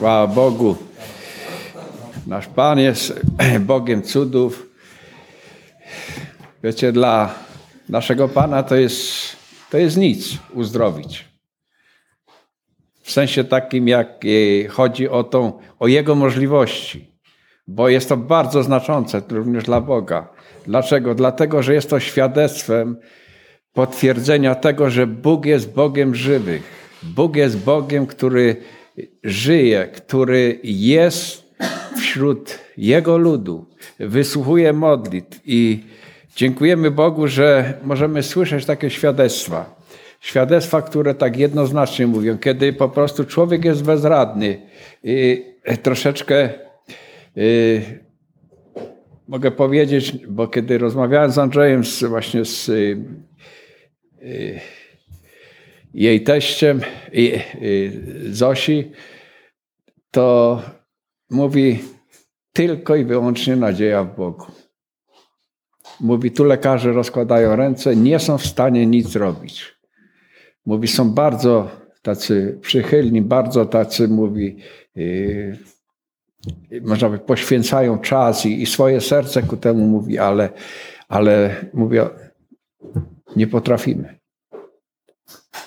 Chwała Bogu. Nasz Pan jest Bogiem cudów. Wiecie, dla naszego Pana to jest, to jest nic uzdrowić. W sensie takim, jak e, chodzi o, tą, o Jego możliwości. Bo jest to bardzo znaczące również dla Boga. Dlaczego? Dlatego, że jest to świadectwem potwierdzenia tego, że Bóg jest Bogiem żywych. Bóg jest Bogiem, który żyje, który jest wśród Jego ludu, wysłuchuje modlitw i dziękujemy Bogu, że możemy słyszeć takie świadectwa. Świadectwa, które tak jednoznacznie mówią, kiedy po prostu człowiek jest bezradny i troszeczkę yy, mogę powiedzieć, bo kiedy rozmawiałem z Andrzejem, z, właśnie z yy, jej teściem i, Zosi, to mówi tylko i wyłącznie nadzieja w Bogu. Mówi, tu lekarze rozkładają ręce, nie są w stanie nic zrobić. Mówi, są bardzo tacy przychylni, bardzo tacy, mówi, yy, można by poświęcają czas i, i, swoje serce ku temu mówi, ale, ale mówię, nie potrafimy.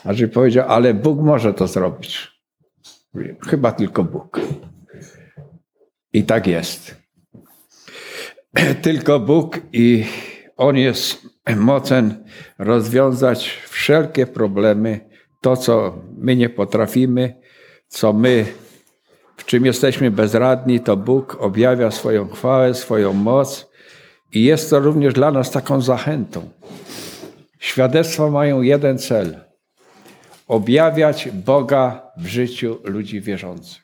A że powiedział, ale Bóg może to zrobić. Chyba tylko Bóg. I tak jest. Tylko Bóg i On jest mocen rozwiązać wszelkie problemy, to co my nie potrafimy, co my, w czym jesteśmy bezradni, to Bóg objawia swoją chwałę, swoją moc i jest to również dla nas taką zachętą. Świadectwa mają jeden cel – objawiać Boga w życiu ludzi wierzących.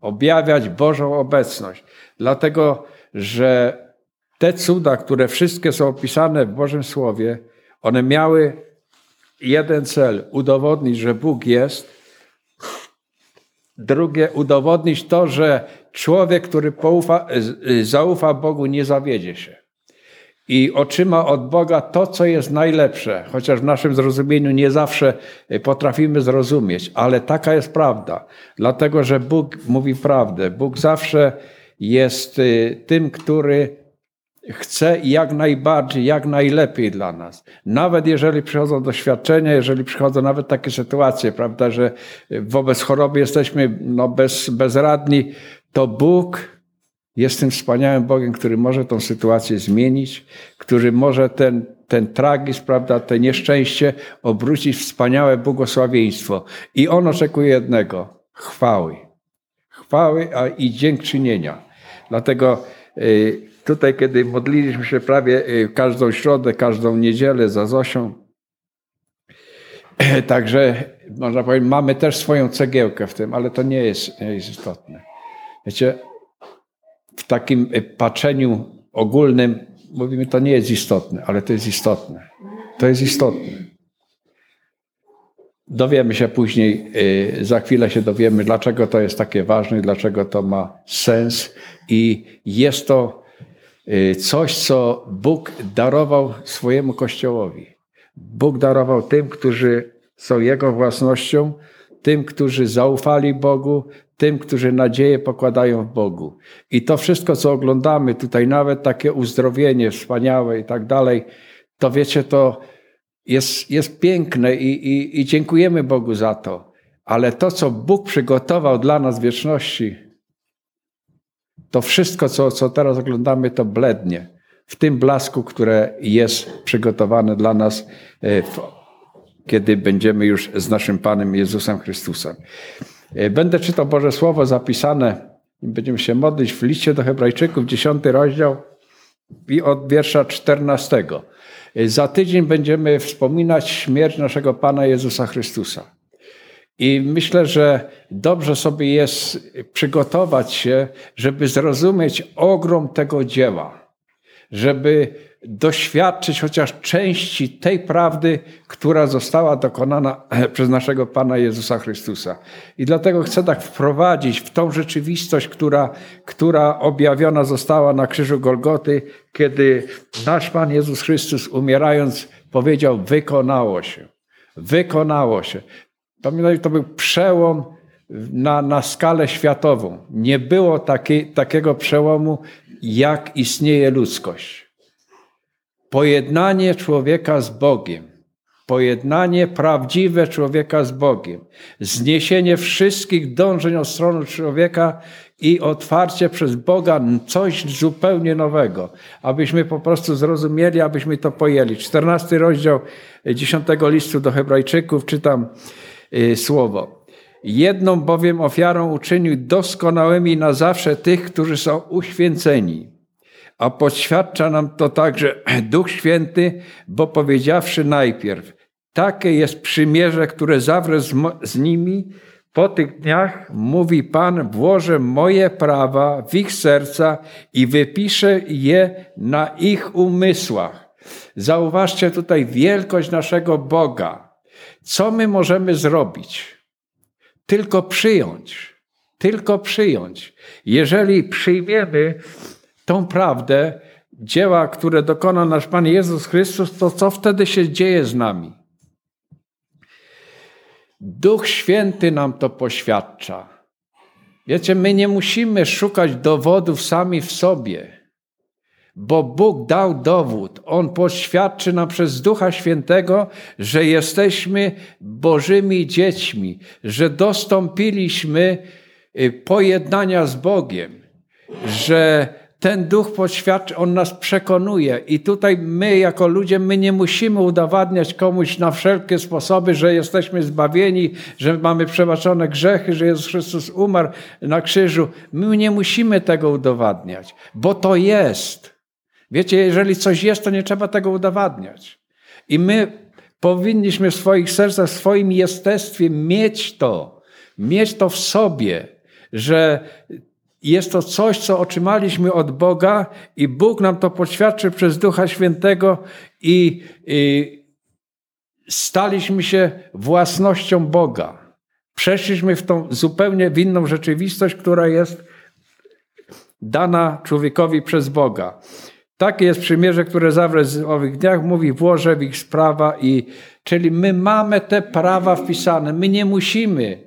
Objawiać Bożą obecność. Dlatego, że te cuda, które wszystkie są opisane w Bożym Słowie, one miały jeden cel udowodnić, że Bóg jest. Drugie, udowodnić to, że człowiek, który poufa, zaufa Bogu, nie zawiedzie się i otrzyma od Boga to, co jest najlepsze, chociaż w naszym zrozumieniu nie zawsze e, potrafimy zrozumieć, ale taka jest prawda, dlatego że Bóg mówi prawdę. Bóg zawsze jest e, tym, który chce jak najbardziej, jak najlepiej dla nas. Nawet jeżeli przychodzą doświadczenia, jeżeli przychodzą nawet takie sytuacje, prawda, że wobec choroby jesteśmy no, bez, bezradni, to Bóg jest tym wspaniałym Bogiem, który może tą sytuację zmienić, który może ten, ten tragizm, prawda, te nieszczęście obrócić w wspaniałe błogosławieństwo. I on oczekuje jednego chwały. Chwały a i dziękczynienia. Dlatego y, tutaj, kiedy modliliśmy się prawie y, każdą środę, każdą niedzielę za Zosią, także można powiedzieć, mamy też swoją cegiełkę w tym, ale to nie jest, nie jest istotne. Wiecie, w takim e, patrzeniu ogólnym mówimy, to nie jest istotne, ale to jest istotne. To jest istotne. Dowiemy się później, e, za chwilę się dowiemy, dlaczego to jest takie ważne, dlaczego to ma sens. I jest to e, coś, co Bóg darował swojemu Kościołowi. Bóg darował tym, którzy są Jego własnością, tym, którzy zaufali Bogu, tym, którzy nadzieję pokładają w Bogu. I to wszystko, co oglądamy tutaj, nawet takie uzdrowienie wspaniałe i tak dalej, to wiecie, to jest, jest piękne i, i, i dziękujemy Bogu za to. Ale to, co Bóg przygotował dla nas w wieczności, to wszystko, co, co teraz oglądamy, to blednie w tym blasku, które jest przygotowane dla nas, e, kiedy będziemy już z naszym Panem Jezusem Chrystusem. E, będę czytał Boże Słowo zapisane, będziemy się modlić w liście do Hebrajczyków, dziesiąty rozdział i od wiersza czternastego. E, za tydzień będziemy wspominać śmierć naszego Pana Jezusa Chrystusa. I myślę, że dobrze sobie jest przygotować się, żeby zrozumieć ogrom tego dzieła, żeby doświadczyć chociaż części tej prawdy, która została dokonana przez naszego Pana Jezusa Chrystusa. I dlatego chcę tak wprowadzić w tą rzeczywistość, która, która objawiona została na krzyżu Golgoty, kiedy nasz Pan Jezus Chrystus umierając powiedział: Wykonało się. Wykonało się. Pamiętajcie, to był przełom na, na skalę światową. Nie było taki, takiego przełomu, jak istnieje ludzkość. Pojednanie człowieka z Bogiem pojednanie prawdziwe człowieka z Bogiem, zniesienie wszystkich dążeń od strony człowieka i otwarcie przez Boga coś zupełnie nowego, abyśmy po prostu zrozumieli, abyśmy to pojęli. 14 rozdział 10 listu do Hebrajczyków czytam y, słowo. Jedną bowiem ofiarą uczynił doskonałymi na zawsze tych, którzy są uświęceni. A poświadcza nam to także Duch Święty, bo powiedziawszy najpierw, takie jest przymierze, które zawrę z, z nimi. Po tych dniach, mówi Pan, włożę moje prawa w ich serca i wypiszę je na ich umysłach. Zauważcie tutaj wielkość naszego Boga. Co my możemy zrobić? Tylko przyjąć. Tylko przyjąć. Jeżeli przyjmiemy tą prawdę, dzieła, które dokona nasz Pan Jezus Chrystus, to co wtedy się dzieje z nami? Duch Święty nam to poświadcza. Wiecie, my nie musimy szukać dowodów sami w sobie, bo Bóg dał dowód. On poświadczy nam przez Ducha Świętego, że jesteśmy Bożymi dziećmi, że dostąpiliśmy y, pojednania z Bogiem, że ten duch poświadczy, on nas przekonuje. I tutaj my, jako ludzie, my nie musimy udowadniać komuś na wszelkie sposoby, że jesteśmy zbawieni, że mamy przebaczone grzechy, że Jezus Chrystus umarł na krzyżu. My nie musimy tego udowadniać, bo to jest. Wiecie, jeżeli coś jest, to nie trzeba tego udowadniać. I my powinniśmy w swoich sercach, w swoim jestestwie mieć to, mieć to w sobie, że jest to coś, co otrzymaliśmy od Boga i Bóg nam to poświadczy przez Ducha Świętego i, i staliśmy się własnością Boga. Przeszliśmy w tą zupełnie inną rzeczywistość, która jest dana człowiekowi przez Boga. Takie jest przymierze, które zawrę w owych dniach, mówi włożę w ich sprawa i czyli my mamy te prawa wpisane. My nie musimy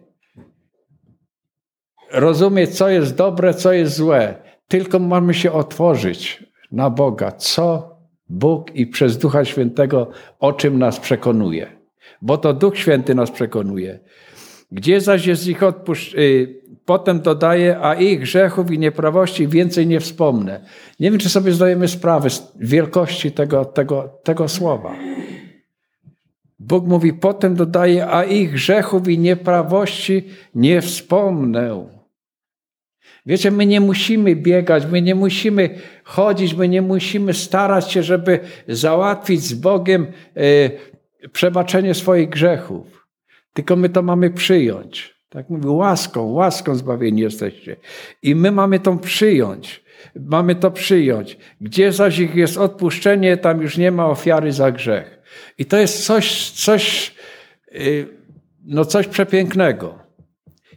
rozumieć, co jest dobre, co jest złe. Tylko mamy się otworzyć na Boga, co Bóg i przez Ducha Świętego, o czym nas przekonuje. Bo to Duch Święty nas przekonuje. Gdzie zaś jest ich odpuszcz... Y, potem dodaje, a ich grzechów i nieprawości więcej nie wspomnę. Nie wiem, czy sobie zdajemy sprawę z wielkości tego, tego, tego słowa. Bóg mówi, potem dodaje, a ich grzechów i nieprawości nie wspomnę. Wiecie, my nie musimy biegać, my nie musimy chodzić, my nie musimy starać się, żeby załatwić z Bogiem e, przebaczenie swoich grzechów. Tylko my to mamy przyjąć. Tak mówię, łaską, łaską zbawieni jesteście. I my mamy to przyjąć. Mamy to przyjąć. Gdzie zaś ich jest odpuszczenie, tam już nie ma ofiary za grzech. I to jest coś, coś, e, no coś przepięknego.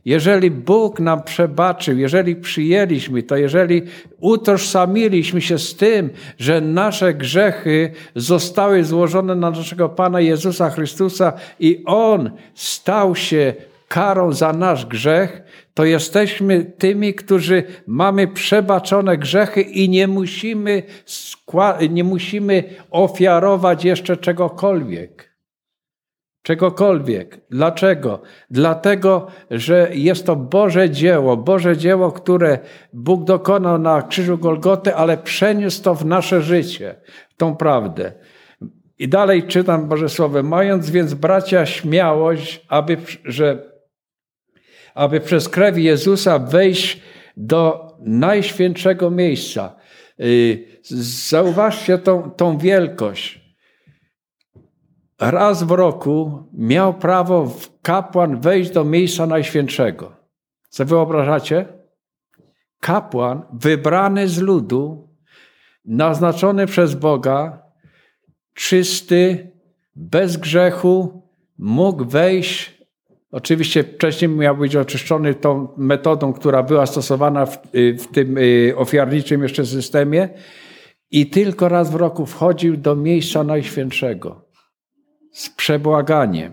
Jeżeli Bóg nam przebaczył, jeżeli przyjęliśmy to, jeżeli utożsamiliśmy się z tym, że nasze grzechy zostały złożone na naszego Pana Jezusa Chrystusa i On stał się karą za nasz grzech, to jesteśmy tymi, którzy mamy przebaczone grzechy i nie musimy, nie musimy ofiarować jeszcze czegokolwiek czegokolwiek. Dlaczego? Dlatego, że jest to Boże dzieło, Boże dzieło, które Bóg dokonał na krzyżu Golgoty, ale przeniósł to w nasze życie, tą prawdę. I dalej czytam Boże Słowo. Mając więc bracia śmiałość, aby, że, aby przez krew Jezusa wejść do najświętszego miejsca. Y, zauważcie tą, tą wielkość raz w roku miał prawo kapłan wejść do miejsca najświętszego. Co wyobrażacie? Kapłan wybrany z ludu, naznaczony przez Boga, czysty, bez grzechu, mógł wejść. Oczywiście wcześniej miał być oczyszczony tą metodą, która była stosowana w, w tym y, ofiarniczym jeszcze systemie, i tylko raz w roku wchodził do miejsca najświętszego z przebłaganiem.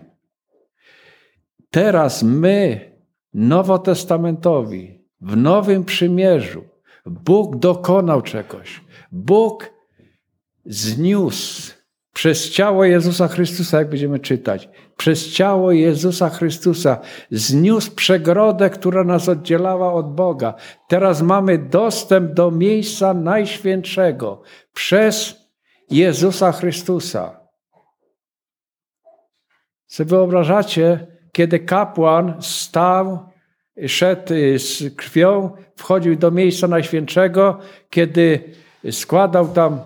Teraz my nowotestamentowi, w Nowym Przymierzu, Bóg dokonał czegoś. Bóg zniósł przez ciało Jezusa Chrystusa, jak będziemy czytać, przez ciało Jezusa Chrystusa zniósł przegrodę, która nas oddzielała od Boga. Teraz mamy dostęp do miejsca najświętszego przez Jezusa Chrystusa. Sobie wyobrażacie, kiedy kapłan stał, szedł z krwią, wchodził do miejsca najświętszego, kiedy składał tam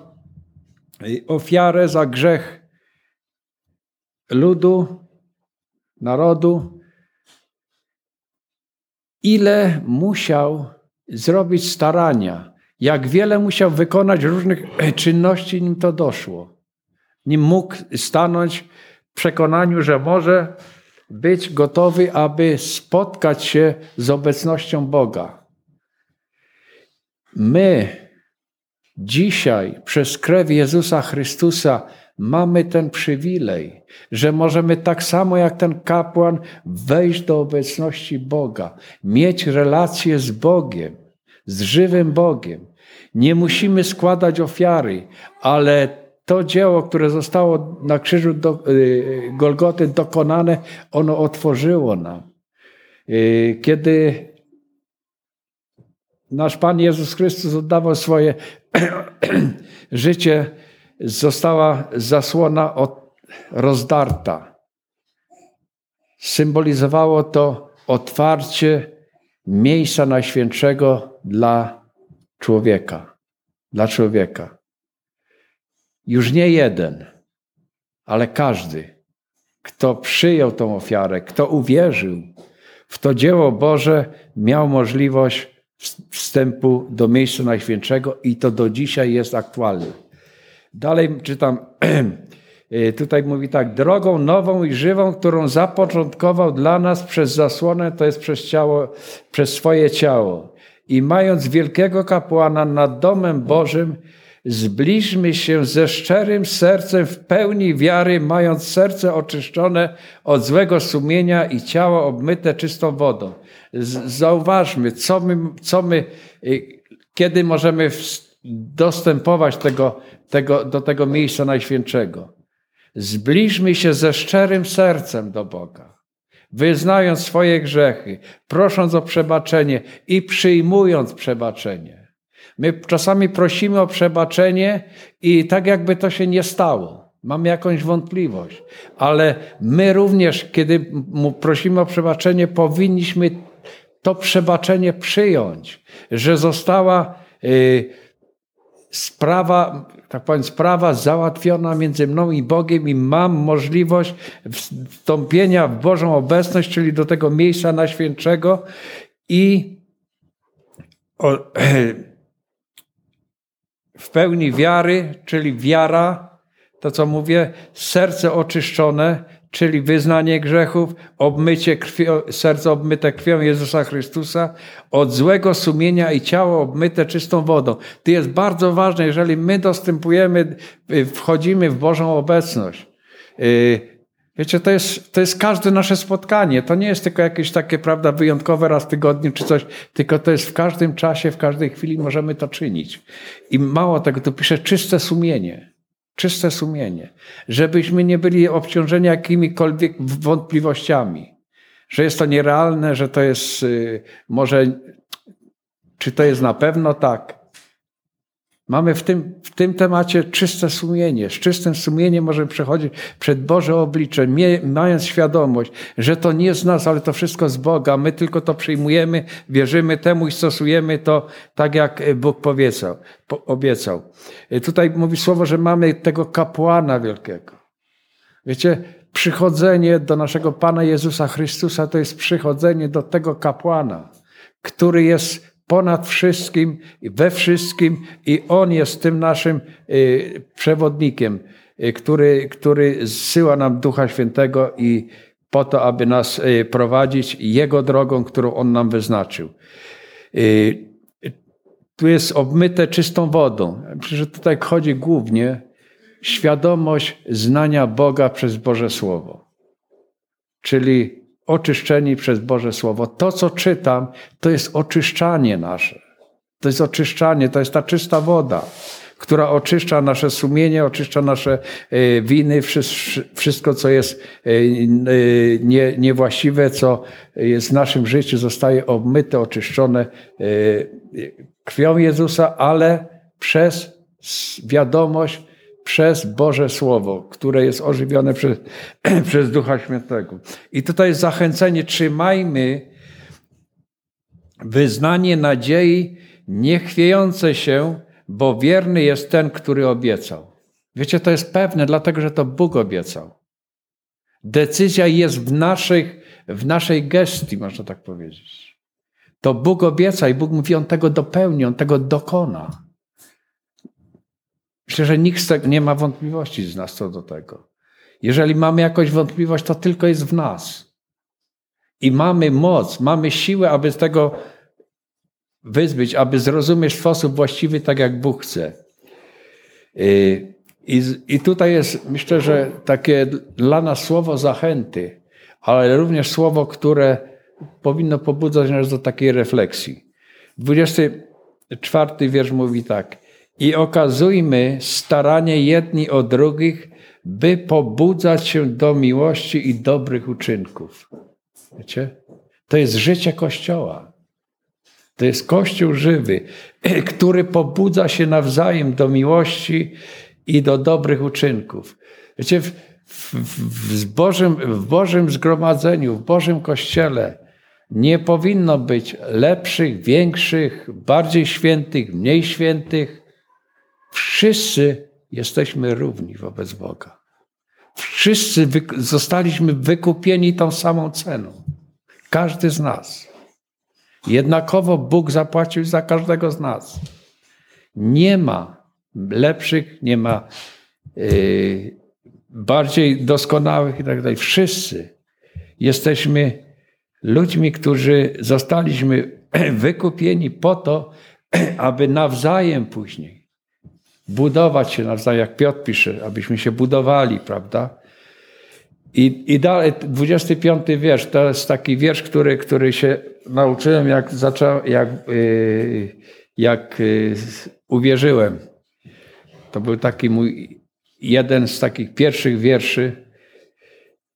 ofiarę za grzech ludu, narodu, ile musiał zrobić starania, jak wiele musiał wykonać różnych czynności, nim to doszło. Nim mógł stanąć przekonaniu, że może być gotowy, aby spotkać się z obecnością Boga. My dzisiaj przez krew Jezusa Chrystusa mamy ten przywilej, że możemy tak samo jak ten kapłan wejść do obecności Boga, mieć relację z Bogiem, z żywym Bogiem. Nie musimy składać ofiary, ale to dzieło, które zostało na krzyżu do, y, Golgoty dokonane, ono otworzyło nam. Y, kiedy nasz Pan Jezus Chrystus oddawał swoje życie, została zasłona od, rozdarta. Symbolizowało to otwarcie miejsca najświętszego dla człowieka. Dla człowieka. Już nie jeden, ale każdy, kto przyjął tą ofiarę, kto uwierzył w to dzieło Boże, miał możliwość wstępu do miejsca najświętszego i to do dzisiaj jest aktualne. Dalej czytam, y, tutaj mówi tak, drogą nową i żywą, którą zapoczątkował dla nas przez zasłonę, to jest przez ciało, przez swoje ciało. I mając wielkiego kapłana nad domem Bożym, zbliżmy się ze szczerym sercem w pełni wiary, mając serce oczyszczone od złego sumienia i ciało obmyte czystą wodą. Zauważmy, co my, co my y, kiedy możemy dostępować tego, tego, do tego miejsca najświętszego. Zbliżmy się ze szczerym sercem do Boga, wyznając swoje grzechy, prosząc o przebaczenie i przyjmując przebaczenie. My czasami prosimy o przebaczenie i tak jakby to się nie stało. Mamy jakąś wątpliwość, ale my również, kiedy prosimy o przebaczenie, powinniśmy to przebaczenie przyjąć, że została. Yy, sprawa, tak powiem, sprawa załatwiona między mną i Bogiem i mam możliwość wstąpienia w Bożą obecność, czyli do tego miejsca najświętszego i o, w pełni wiary, czyli wiara, to co mówię, serce oczyszczone, czyli wyznanie grzechów, obmycie krwią, serce obmyte krwią Jezusa Chrystusa, od złego sumienia i ciało obmyte czystą wodą. To jest bardzo ważne, jeżeli my dostępujemy, y, wchodzimy w Bożą obecność. Wiecie, to jest, to jest każde nasze spotkanie. To nie jest tylko jakieś takie, prawda, wyjątkowe raz w tygodniu czy coś, tylko to jest w każdym czasie, w każdej chwili możemy to czynić. I mało tego, tu pisze czyste sumienie. Czyste sumienie. Żebyśmy nie byli obciążeni jakimikolwiek wątpliwościami. Że jest to nierealne, że to jest y, może, czy to jest na pewno tak. Mamy w tym, w tym temacie czyste sumienie. Z czystym sumieniem możemy przechodzić przed Boże oblicze, mając świadomość, że to nie z nas, ale to wszystko z Boga. My tylko to przyjmujemy, wierzymy temu i stosujemy to tak, jak Bóg powiedział, obiecał. Tutaj mówi słowo, że mamy tego kapłana wielkiego. Wiecie, przychodzenie do naszego Pana Jezusa Chrystusa to jest przychodzenie do tego kapłana, który jest ponad wszystkim, we wszystkim i On jest tym naszym y, przewodnikiem, y, który, który zsyła nam Ducha Świętego i po to, aby nas y, prowadzić Jego drogą, którą On nam wyznaczył. Tu jest obmyte czystą wodą. Że tutaj chodzi głównie świadomość znania Boga przez Boże Słowo. Czyli oczyszczeni przez Boże Słowo. To, co czytam, to jest oczyszczanie nasze. To jest oczyszczanie, to jest ta czysta woda, która oczyszcza nasze sumienie, oczyszcza nasze e, winy, wszystko, co jest e, nie, niewłaściwe, co jest w naszym życiu, zostaje obmyte, oczyszczone krwią Jezusa, ale przez wiadomość, przez Boże Słowo, które jest ożywione przez, przez Ducha Świętego. I tutaj jest zachęcenie, trzymajmy wyznanie nadziei niechwiejące się, bo wierny jest ten, który obiecał. Wiecie, to jest pewne, dlatego że to Bóg obiecał. Decyzja jest w, naszych, w naszej gestii, można tak powiedzieć. To Bóg obieca i Bóg mówi, On tego dopełni, On tego dokona. Myślę, że nikt nie ma wątpliwości z nas co do tego. Jeżeli mamy jakąś wątpliwość, to tylko jest w nas. I mamy moc, mamy siłę, aby z tego wyzbyć, aby zrozumieć w sposób właściwy, tak jak Bóg chce. Y, I, I tutaj jest, myślę, że takie dla nas słowo zachęty, ale również słowo, które powinno pobudzać nas do takiej refleksji. 24 wiersz mówi tak i okazujmy staranie jedni o drugich, by pobudzać się do miłości i dobrych uczynków. Wiecie? To jest życie Kościoła. To jest Kościół żywy, który pobudza się nawzajem do miłości i do dobrych uczynków. Wiecie, w, w, w, Bożym, w Bożym zgromadzeniu, w Bożym Kościele nie powinno być lepszych, większych, bardziej świętych, mniej świętych, Wszyscy jesteśmy równi wobec Boga. Wszyscy zostaliśmy wykupieni tą samą ceną. Każdy z nas. Jednakowo Bóg zapłacił za każdego z nas. Nie ma lepszych, nie ma yy, bardziej doskonałych i tak. Wszyscy jesteśmy ludźmi, którzy zostaliśmy wykupieni po to, aby nawzajem później budować się nawzajem, jak Piotr pisze, abyśmy się budowali, prawda? I, i dalej, 25 wiersz, to jest taki wiersz, który, który się nauczyłem, jak, zaczął, jak, yy, jak yy, uwierzyłem. To był taki mój jeden z takich pierwszych wierszy,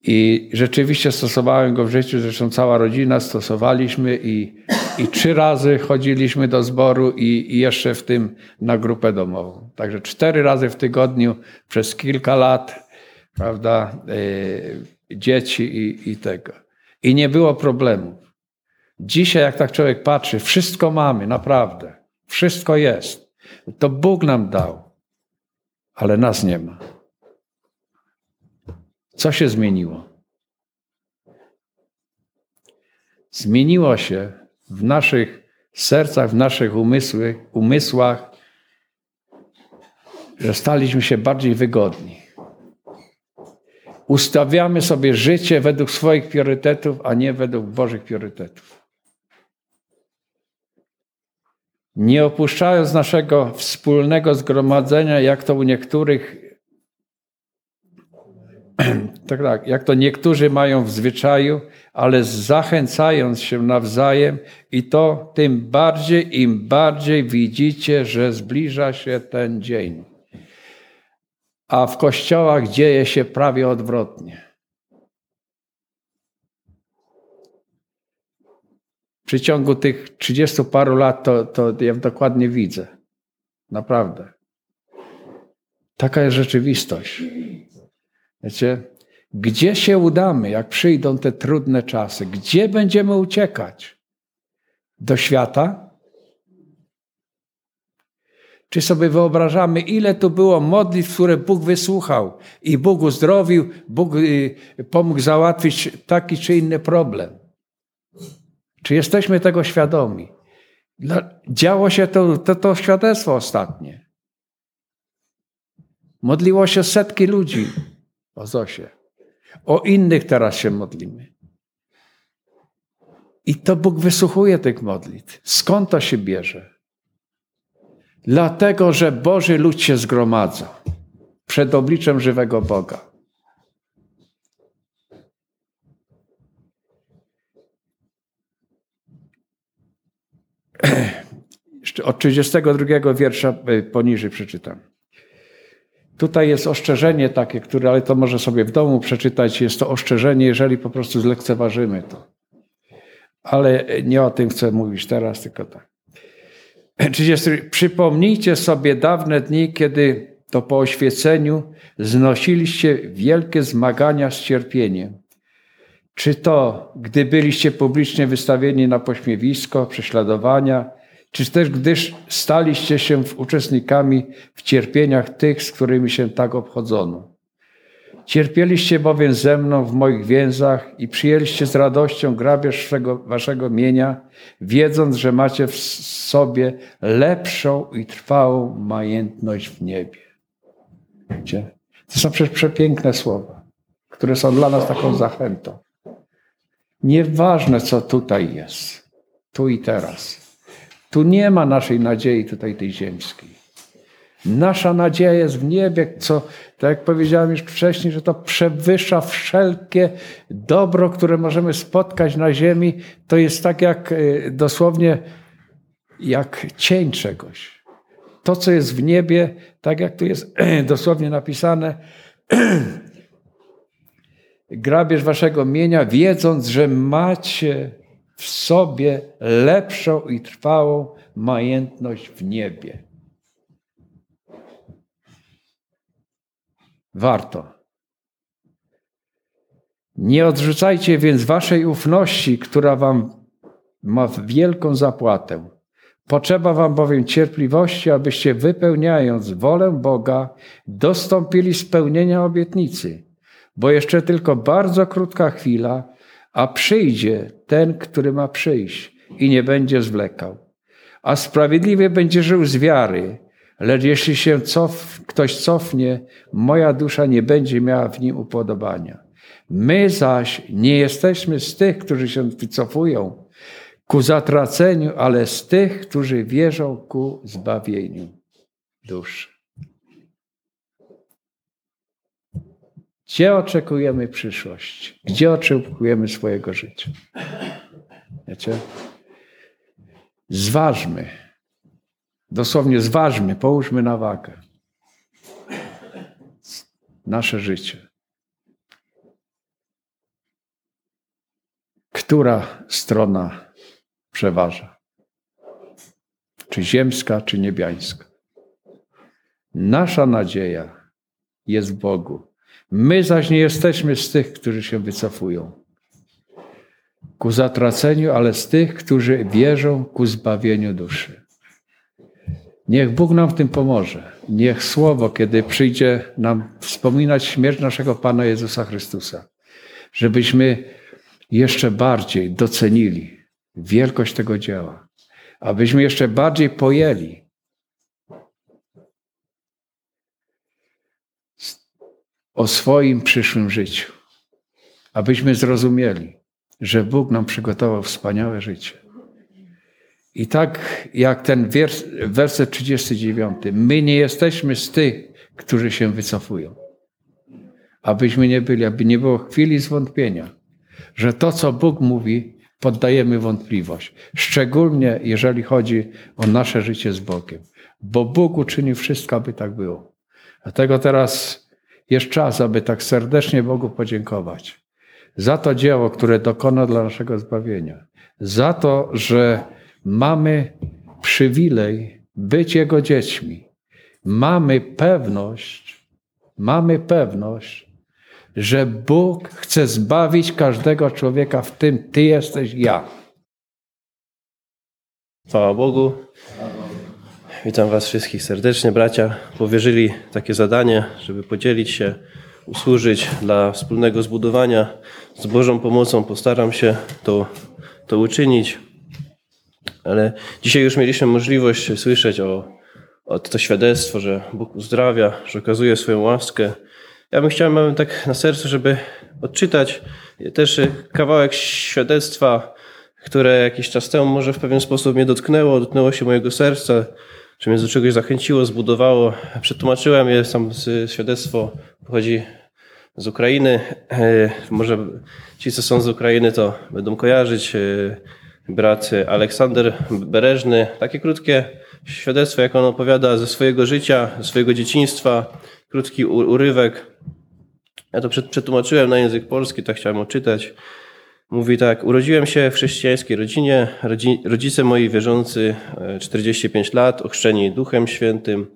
i rzeczywiście stosowałem go w życiu, zresztą cała rodzina stosowaliśmy i, i trzy razy chodziliśmy do zboru i, i, jeszcze w tym na grupę domową. Także cztery razy w tygodniu przez kilka lat, prawda, yy, dzieci i, i tego. I nie było problemów. Dzisiaj, jak tak człowiek patrzy, wszystko mamy, naprawdę. Wszystko jest. To Bóg nam dał, ale nas nie ma. Co się zmieniło? Zmieniło się w naszych sercach, w naszych umysłach, umysłach że staliśmy się bardziej wygodni. Ustawiamy sobie życie według swoich priorytetów, a nie według Bożych priorytetów. Nie opuszczając naszego wspólnego zgromadzenia, jak to u niektórych tak, tak, jak to niektórzy mają w zwyczaju, ale zachęcając się nawzajem i to tym bardziej, im bardziej widzicie, że zbliża się ten dzień. A w kościołach dzieje się prawie odwrotnie. W przeciągu tych 30 paru lat to, to ja dokładnie widzę. Naprawdę. Taka jest rzeczywistość. Wiecie, gdzie się udamy, jak przyjdą te trudne czasy? Gdzie będziemy uciekać? Do świata? Czy sobie wyobrażamy, ile tu było modlitw, które Bóg wysłuchał i Bóg uzdrowił, Bóg y, pomógł załatwić taki czy inny problem? Czy jesteśmy tego świadomi? Działo się to, to, to świadectwo ostatnie. Modliło się setki ludzi o Zosie. O innych teraz się modlimy. I to Bóg wysłuchuje tych modlitw. Skąd to się bierze? Dlatego, że Boży lud się zgromadza przed obliczem żywego Boga. Od 32 wiersza y, poniżej przeczytam. Tutaj jest ostrzeżenie takie, które, ale to może sobie w domu przeczytać. Jest to ostrzeżenie, jeżeli po prostu zlekceważymy to. Ale nie o tym chcę mówić teraz, tylko tak. 30. Przypomnijcie sobie dawne dni, kiedy to po oświeceniu znosiliście wielkie zmagania z cierpieniem. Czy to, gdy byliście publicznie wystawieni na pośmiewisko, prześladowania, czy też gdyż staliście się uczestnikami w cierpieniach tych, z którymi się tak obchodzono. Cierpieliście bowiem ze mną w moich więzach i przyjęliście z radością grabież swego, waszego mienia, wiedząc, że macie w sobie lepszą i trwałą majętność w niebie. Wiecie? To są przecież przepiękne słowa, które są dla nas taką zachętą. Nieważne, co tutaj jest, tu i teraz. Tu nie ma naszej nadziei tutaj tej ziemskiej. Nasza nadzieja jest w niebie, co, tak jak powiedziałem już wcześniej, że to przewyższa wszelkie dobro, które możemy spotkać na ziemi. To jest tak jak e, dosłownie jak cień czegoś. To, co jest w niebie, tak jak tu jest dosłownie napisane, grabież waszego mienia, wiedząc, że macie w sobie lepszą i trwałą majętność w niebie. Warto. Nie odrzucajcie więc waszej ufności, która wam ma wielką zapłatę. Potrzeba wam bowiem cierpliwości, abyście wypełniając wolę Boga, dostąpili spełnienia obietnicy. Bo jeszcze tylko bardzo krótka chwila, a przyjdzie ten, który ma przyjść i nie będzie zwlekał. A sprawiedliwie będzie żył z wiary, lecz jeśli się cof, ktoś cofnie, moja dusza nie będzie miała w nim upodobania. My zaś nie jesteśmy z tych, którzy się wycofują ku zatraceniu, ale z tych, którzy wierzą ku zbawieniu duszy. Gdzie oczekujemy przyszłość? Gdzie oczekujemy swojego życia? Wiecie? Zważmy. Dosłownie zważmy, połóżmy na wagę. Nasze życie. Która strona przeważa? Czy ziemska, czy niebiańska? Nasza nadzieja jest w Bogu My zaś nie jesteśmy z tych, którzy się wycofują ku zatraceniu, ale z tych, którzy wierzą ku zbawieniu duszy. Niech Bóg nam w tym pomoże. Niech Słowo, kiedy przyjdzie nam wspominać śmierć naszego Pana Jezusa Chrystusa, żebyśmy jeszcze bardziej docenili wielkość tego dzieła, abyśmy jeszcze bardziej pojęli, o swoim przyszłym życiu, abyśmy zrozumieli, że Bóg nam przygotował wspaniałe życie. I tak jak ten wers, werset 39, my nie jesteśmy z tych, którzy się wycofują. Abyśmy nie byli, aby nie było chwili zwątpienia, że to, co Bóg mówi, poddajemy wątpliwość. Szczególnie jeżeli chodzi o nasze życie z Bogiem. Bo Bóg uczynił wszystko, aby tak było. Dlatego teraz jest czas, aby tak serdecznie Bogu podziękować za to dzieło, które dokona dla naszego zbawienia. Za to, że mamy przywilej być Jego dziećmi. Mamy pewność, mamy pewność, że Bóg chce zbawić każdego człowieka, w tym Ty jesteś ja. Chwała Bogu. Witam Was wszystkich serdecznie, bracia. Powierzyli takie zadanie, żeby podzielić się, usłużyć dla wspólnego zbudowania. Z Bożą pomocą postaram się to, to uczynić. Ale dzisiaj już mieliśmy możliwość słyszeć o, o to świadectwo, że Bóg uzdrawia, że okazuje swoją łaskę. Ja bym chciał, mam tak na sercu, żeby odczytać też kawałek świadectwa, które jakiś czas temu może w pewien sposób mnie dotknęło, dotknęło się mojego serca czy mnie do czegoś zachęciło, zbudowało. Przetłumaczyłem je, sam świadectwo pochodzi z Ukrainy. E, może ci, co są z Ukrainy, to będą kojarzyć. E, brat Aleksander Bereżny. Takie krótkie świadectwo, jak on opowiada ze swojego życia, ze swojego dzieciństwa, krótki urywek. Ja to przet- przetłumaczyłem na język polski, tak chciałem odczytać. Mówi tak, urodziłem się w chrześcijańskiej rodzinie, rodzi, rodzice moi wierzący, e, 45 lat, ochrzczeni Duchem Świętym,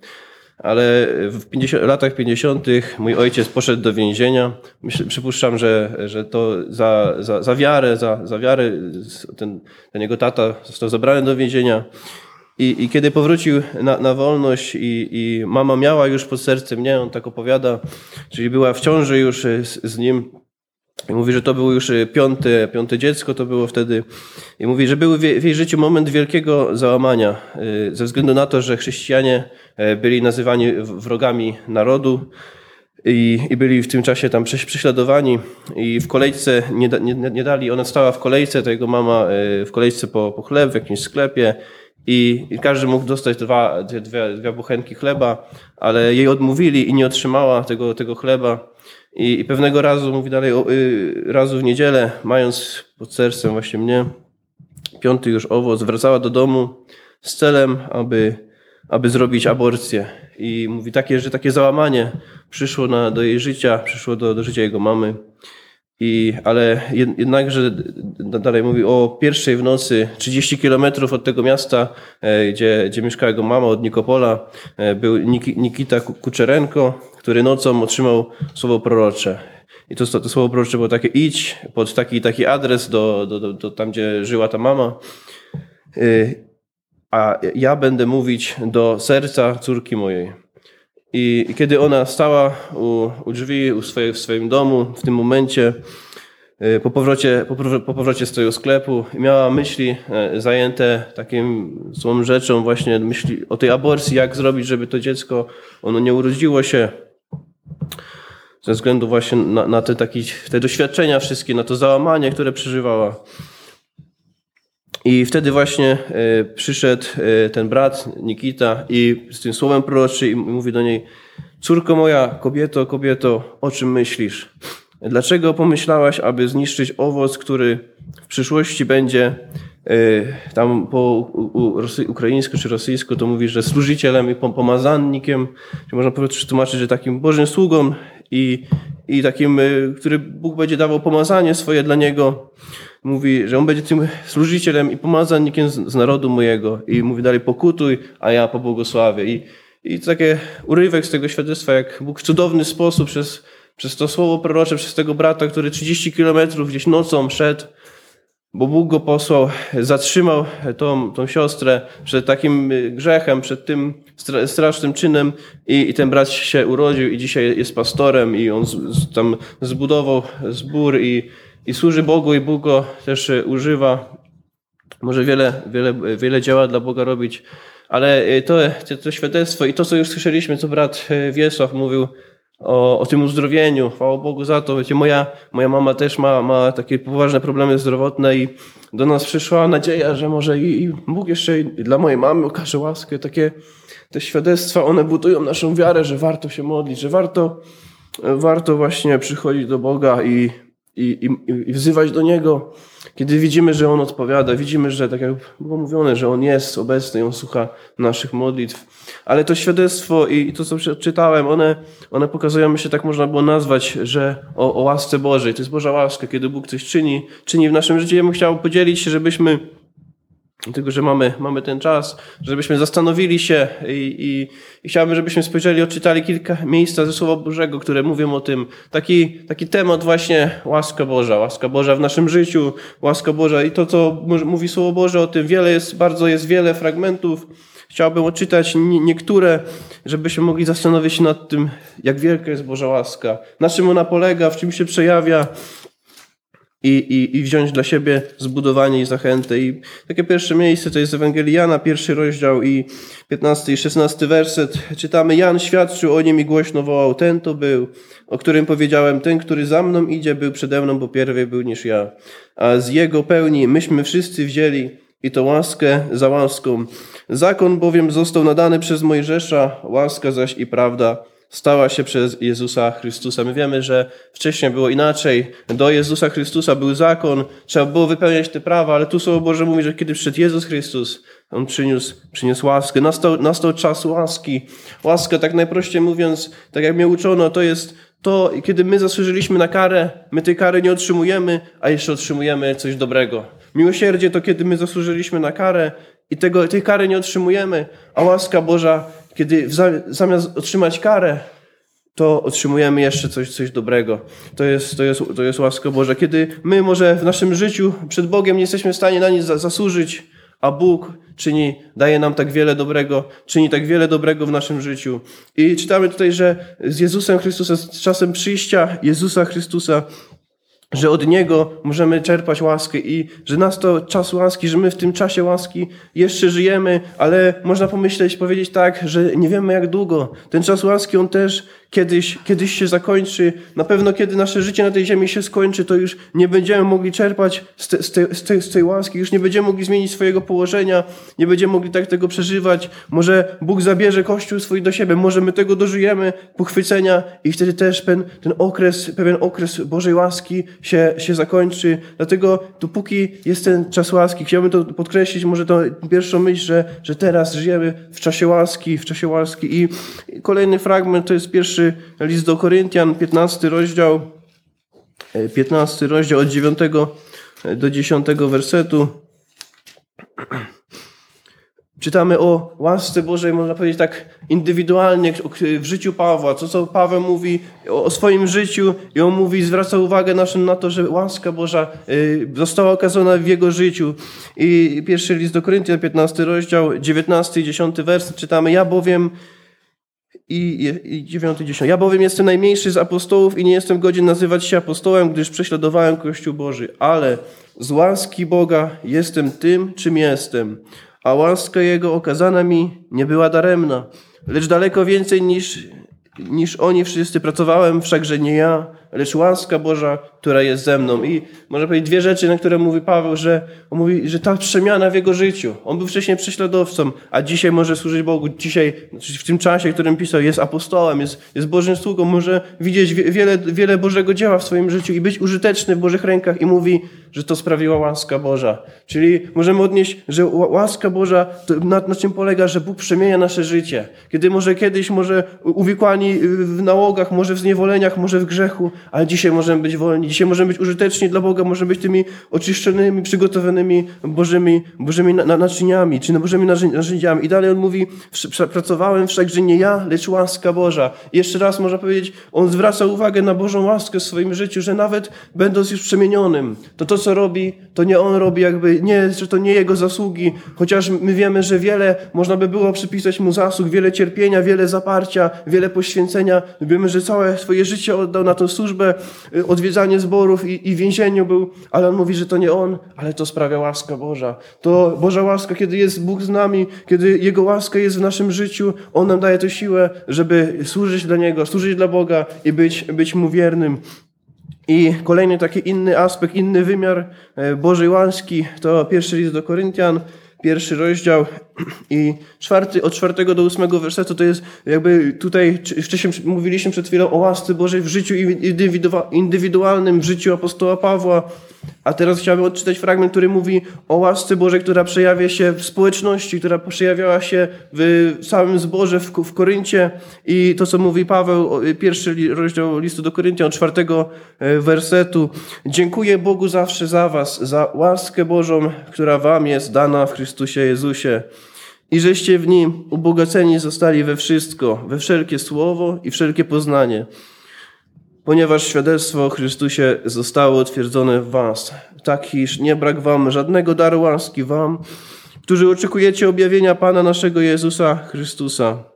ale w 50, latach 50. mój ojciec poszedł do więzienia. Myślę, przypuszczam, że, że to za, za, za wiarę, za, za wiarę ten, ten jego tata został zabrany do więzienia. I, I kiedy powrócił na, na wolność i, i mama miała już pod sercem, nie, on tak opowiada, czyli była w ciąży już z, z nim, i mówi, że to było już piąte, piąte dziecko, to było wtedy. I mówi, że był w jej życiu moment wielkiego załamania, y, ze względu na to, że chrześcijanie e, byli nazywani wrogami narodu i, i byli w tym czasie tam prześ- prześladowani i w kolejce nie, nie, nie dali, ona stała w kolejce, to jego mama e, w kolejce po, po chleb w jakimś sklepie i, i każdy mógł dostać dwa, dwie, dwie buchenki chleba, ale jej odmówili i nie otrzymała tego, tego chleba. I, I pewnego razu, mówi dalej, o, y, razu w niedzielę, mając pod sercem właśnie mnie, piąty już owoc, wracała do domu z celem, aby, aby zrobić aborcję. I mówi takie, że takie załamanie przyszło na, do jej życia, przyszło do, do życia jego mamy. I, ale jed- jednakże dalej mówi o pierwszej w nocy, 30 kilometrów od tego miasta, e, gdzie, gdzie mieszkała jego mama, od Nikopola, e, był Niki- Nikita Ku- Kuczerenko, który nocą otrzymał słowo prorocze. I to, to słowo prorocze było takie idź pod taki taki adres do, do, do, do tam, gdzie żyła ta mama. Y, A ja będę mówić do serca córki mojej. I kiedy ona stała u, u drzwi u swoje, w swoim domu, w tym momencie, y, po powrocie, po, powro- po powrocie z tego sklepu, miała myśli e, zajęte takim złą rzeczą, właśnie myśli o tej aborcji, jak zrobić, żeby to dziecko, ono nie urodziło się ze względu właśnie na, na te, taki, te doświadczenia wszystkie, na to załamanie, które przeżywała. I wtedy właśnie e, przyszedł e, ten brat Nikita i z tym słowem proroczy i mówi do niej Córko moja, kobieto, kobieto, o czym myślisz? Dlaczego pomyślałaś, aby zniszczyć owoc, który w przyszłości będzie e, tam po ukraińsku czy rosyjsku to mówi, że służycielem i pom- pomazannikiem, czy można powiedzieć, przetłumaczyć, że takim Bożym sługą i, i takim, e, który Bóg będzie dawał pomazanie swoje dla niego. Mówi, że on będzie tym służycielem i pomazannikiem z, z narodu mojego. I mówi dalej, pokutuj, a ja pobłogosławię. I, i takie urywek z tego świadectwa, jak Bóg w cudowny sposób przez, przez to słowo prorocze, przez tego brata, który 30 kilometrów gdzieś nocą szedł, bo Bóg go posłał, zatrzymał tą, tą siostrę przed takim y, grzechem, przed tym stra- strasznym czynem i, i ten brat się urodził i dzisiaj jest pastorem i on z, z, tam zbudował zbór i, i służy Bogu i Bóg go też y, używa. Może wiele, wiele, wiele działa dla Boga robić, ale y, to, to, to świadectwo i to, co już słyszeliśmy, co brat Wiesław mówił, o, o tym uzdrowieniu. Chwała Bogu za to. Wiecie, moja, moja mama też ma, ma takie poważne problemy zdrowotne i do nas przyszła nadzieja, że może i, i Bóg jeszcze dla mojej mamy okaże łaskę. Takie te świadectwa, one budują naszą wiarę, że warto się modlić, że warto, warto właśnie przychodzić do Boga i, i, i, i wzywać do Niego. Kiedy widzimy, że On odpowiada, widzimy, że tak jak było mówione, że On jest obecny On słucha naszych modlitw. Ale to świadectwo i to, co przeczytałem, one, one pokazują, myślę, tak można było nazwać, że o, o łasce Bożej. To jest Boża łaska, kiedy Bóg coś czyni, czyni w naszym życiu. Ja bym chciał podzielić się, żebyśmy tylko, że mamy, mamy ten czas, żebyśmy zastanowili się i, i, i chciałbym, żebyśmy spojrzeli, odczytali kilka miejsca ze Słowa Bożego, które mówią o tym. Taki, taki temat właśnie łaska Boża, łaska Boża w naszym życiu, łaska Boża i to, co mówi Słowo Boże o tym, wiele jest, bardzo jest wiele fragmentów. Chciałbym odczytać niektóre, żebyśmy mogli zastanowić się nad tym, jak wielka jest Boża łaska, na czym ona polega, w czym się przejawia, i, i, i wziąć dla siebie zbudowanie i zachętę. I takie pierwsze miejsce to jest Ewangelii Jana, pierwszy rozdział i 15 i 16 werset. Czytamy, Jan świadczył o nim i głośno wołał, ten to był, o którym powiedziałem, ten, który za mną idzie, był przede mną, bo pierwej był niż ja. A z jego pełni myśmy wszyscy wzięli i to łaskę za łaską. Zakon bowiem został nadany przez Mojżesza, łaska zaś i prawda stała się przez Jezusa Chrystusa. My wiemy, że wcześniej było inaczej. Do Jezusa Chrystusa był zakon, trzeba było wypełniać te prawa, ale tu Słowo Boże mówi, że kiedy przyszedł Jezus Chrystus, On przyniósł, przyniósł łaskę. Nastał, nastał czas łaski. Łaska, tak najprościej mówiąc, tak jak mnie uczono, to jest to, kiedy my zasłużyliśmy na karę, my tej kary nie otrzymujemy, a jeszcze otrzymujemy coś dobrego. Miłosierdzie to kiedy my zasłużyliśmy na karę i tego, tej kary nie otrzymujemy, a łaska Boża, kiedy zamiast otrzymać karę, to otrzymujemy jeszcze coś, coś dobrego. To jest, to, jest, to jest łaska Boża. Kiedy my może w naszym życiu przed Bogiem nie jesteśmy w stanie na nic za, zasłużyć, a Bóg czyni, daje nam tak wiele dobrego, czyni tak wiele dobrego w naszym życiu. I czytamy tutaj, że z Jezusem Chrystusem, z czasem przyjścia Jezusa Chrystusa, że od Niego możemy czerpać łaskę i że nas to czas łaski, że my w tym czasie łaski jeszcze żyjemy, ale można pomyśleć, powiedzieć tak, że nie wiemy jak długo. Ten czas łaski, on też kiedyś, kiedyś się zakończy. Na pewno kiedy nasze życie na tej ziemi się skończy, to już nie będziemy mogli czerpać z, te, z, te, z, tej, z tej łaski, już nie będziemy mogli zmienić swojego położenia, nie będziemy mogli tak tego przeżywać. Może Bóg zabierze Kościół swój do siebie, może my tego dożyjemy, pochwycenia i wtedy też ten, ten okres, pewien okres Bożej łaski się, się zakończy. Dlatego dopóki jest ten czas łaski, chciałbym to podkreślić, może to pierwszą myśl, że, że teraz żyjemy w czasie łaski, w czasie łaski. I kolejny fragment to jest pierwszy list do Koryntian, 15 rozdział, 15 rozdział od 9 do 10 wersetu. Czytamy o łasce Bożej, można powiedzieć tak indywidualnie w życiu Pawła, co co Paweł mówi o swoim życiu i on mówi, zwraca uwagę naszym na to, że łaska Boża została okazana w jego życiu. I pierwszy list do Koryntian, 15 rozdział, 19 i 10 werset czytamy, ja bowiem i, i 9 10. Ja bowiem jestem najmniejszy z apostołów i nie jestem godzien nazywać się apostołem, gdyż prześladowałem Kościół Boży, ale z łaski Boga jestem tym, czym jestem, a łaska Jego okazana mi nie była daremna, lecz daleko więcej niż, niż oni wszyscy pracowałem, wszakże nie ja, lecz łaska Boża, która jest ze mną. I można powiedzieć dwie rzeczy, na które mówi Paweł, że on mówi, że ta przemiana w jego życiu. On był wcześniej prześladowcą, a dzisiaj może służyć Bogu. Dzisiaj, w tym czasie, w którym pisał, jest apostołem, jest, jest Bożym sługą, może widzieć wiele, wiele Bożego dzieła w swoim życiu i być użyteczny w Bożych rękach i mówi, że to sprawiła łaska Boża. Czyli możemy odnieść, że łaska Boża, na, na czym polega, że Bóg przemienia nasze życie. Kiedy może kiedyś, może uwikłani w nałogach, może w zniewoleniach, może w grzechu, ale dzisiaj możemy być wolni, dzisiaj możemy być użyteczni dla Boga, możemy być tymi oczyszczonymi, przygotowanymi Bożymi, Bożymi naczyniami, czy Bożymi narzędziami. I dalej on mówi, pracowałem wszakże nie ja, lecz łaska Boża. I jeszcze raz można powiedzieć, on zwraca uwagę na Bożą łaskę w swoim życiu, że nawet będąc już przemienionym, to to, co robi, to nie on robi jakby, nie, że to nie jego zasługi, chociaż my wiemy, że wiele można by było przypisać mu zasług, wiele cierpienia, wiele zaparcia, wiele poświęcenia. Wiemy, że całe swoje życie oddał na tę służbę, służbę, y, odwiedzanie zborów i, i więzieniu był, ale on mówi, że to nie on, ale to sprawia łaska Boża. To Boża łaska, kiedy jest Bóg z nami, kiedy Jego łaska jest w naszym życiu, On nam daje tę siłę, żeby służyć dla Niego, służyć dla Boga i być, być Mu wiernym. I kolejny taki inny aspekt, inny wymiar e, Bożej łaski to pierwszy list do Koryntian, pierwszy rozdział i czwarty, od czwartego do ósmego wersetu to jest jakby tutaj, wcześniej mówiliśmy przed chwilą o łasce Bożej w życiu indywidualnym, w życiu apostoła Pawła, a teraz chciałbym odczytać fragment, który mówi o łasce Bożej, która przejawia się w społeczności, która przejawiała się w całym zborze w, Koryncie. I to, co mówi Paweł, pierwszy rozdział listu do Koryntian, czwartego e, wersetu. Dziękuję Bogu zawsze za was, za łaskę Bożą, która wam jest dana w Chrystusie Jezusie i żeście w nim ubogaceni zostali we wszystko, we wszelkie słowo i wszelkie poznanie, ponieważ świadectwo o Chrystusie zostało utwierdzone w was, tak iż nie brak wam żadnego daru łaski wam, którzy oczekujecie objawienia Pana naszego Jezusa Chrystusa.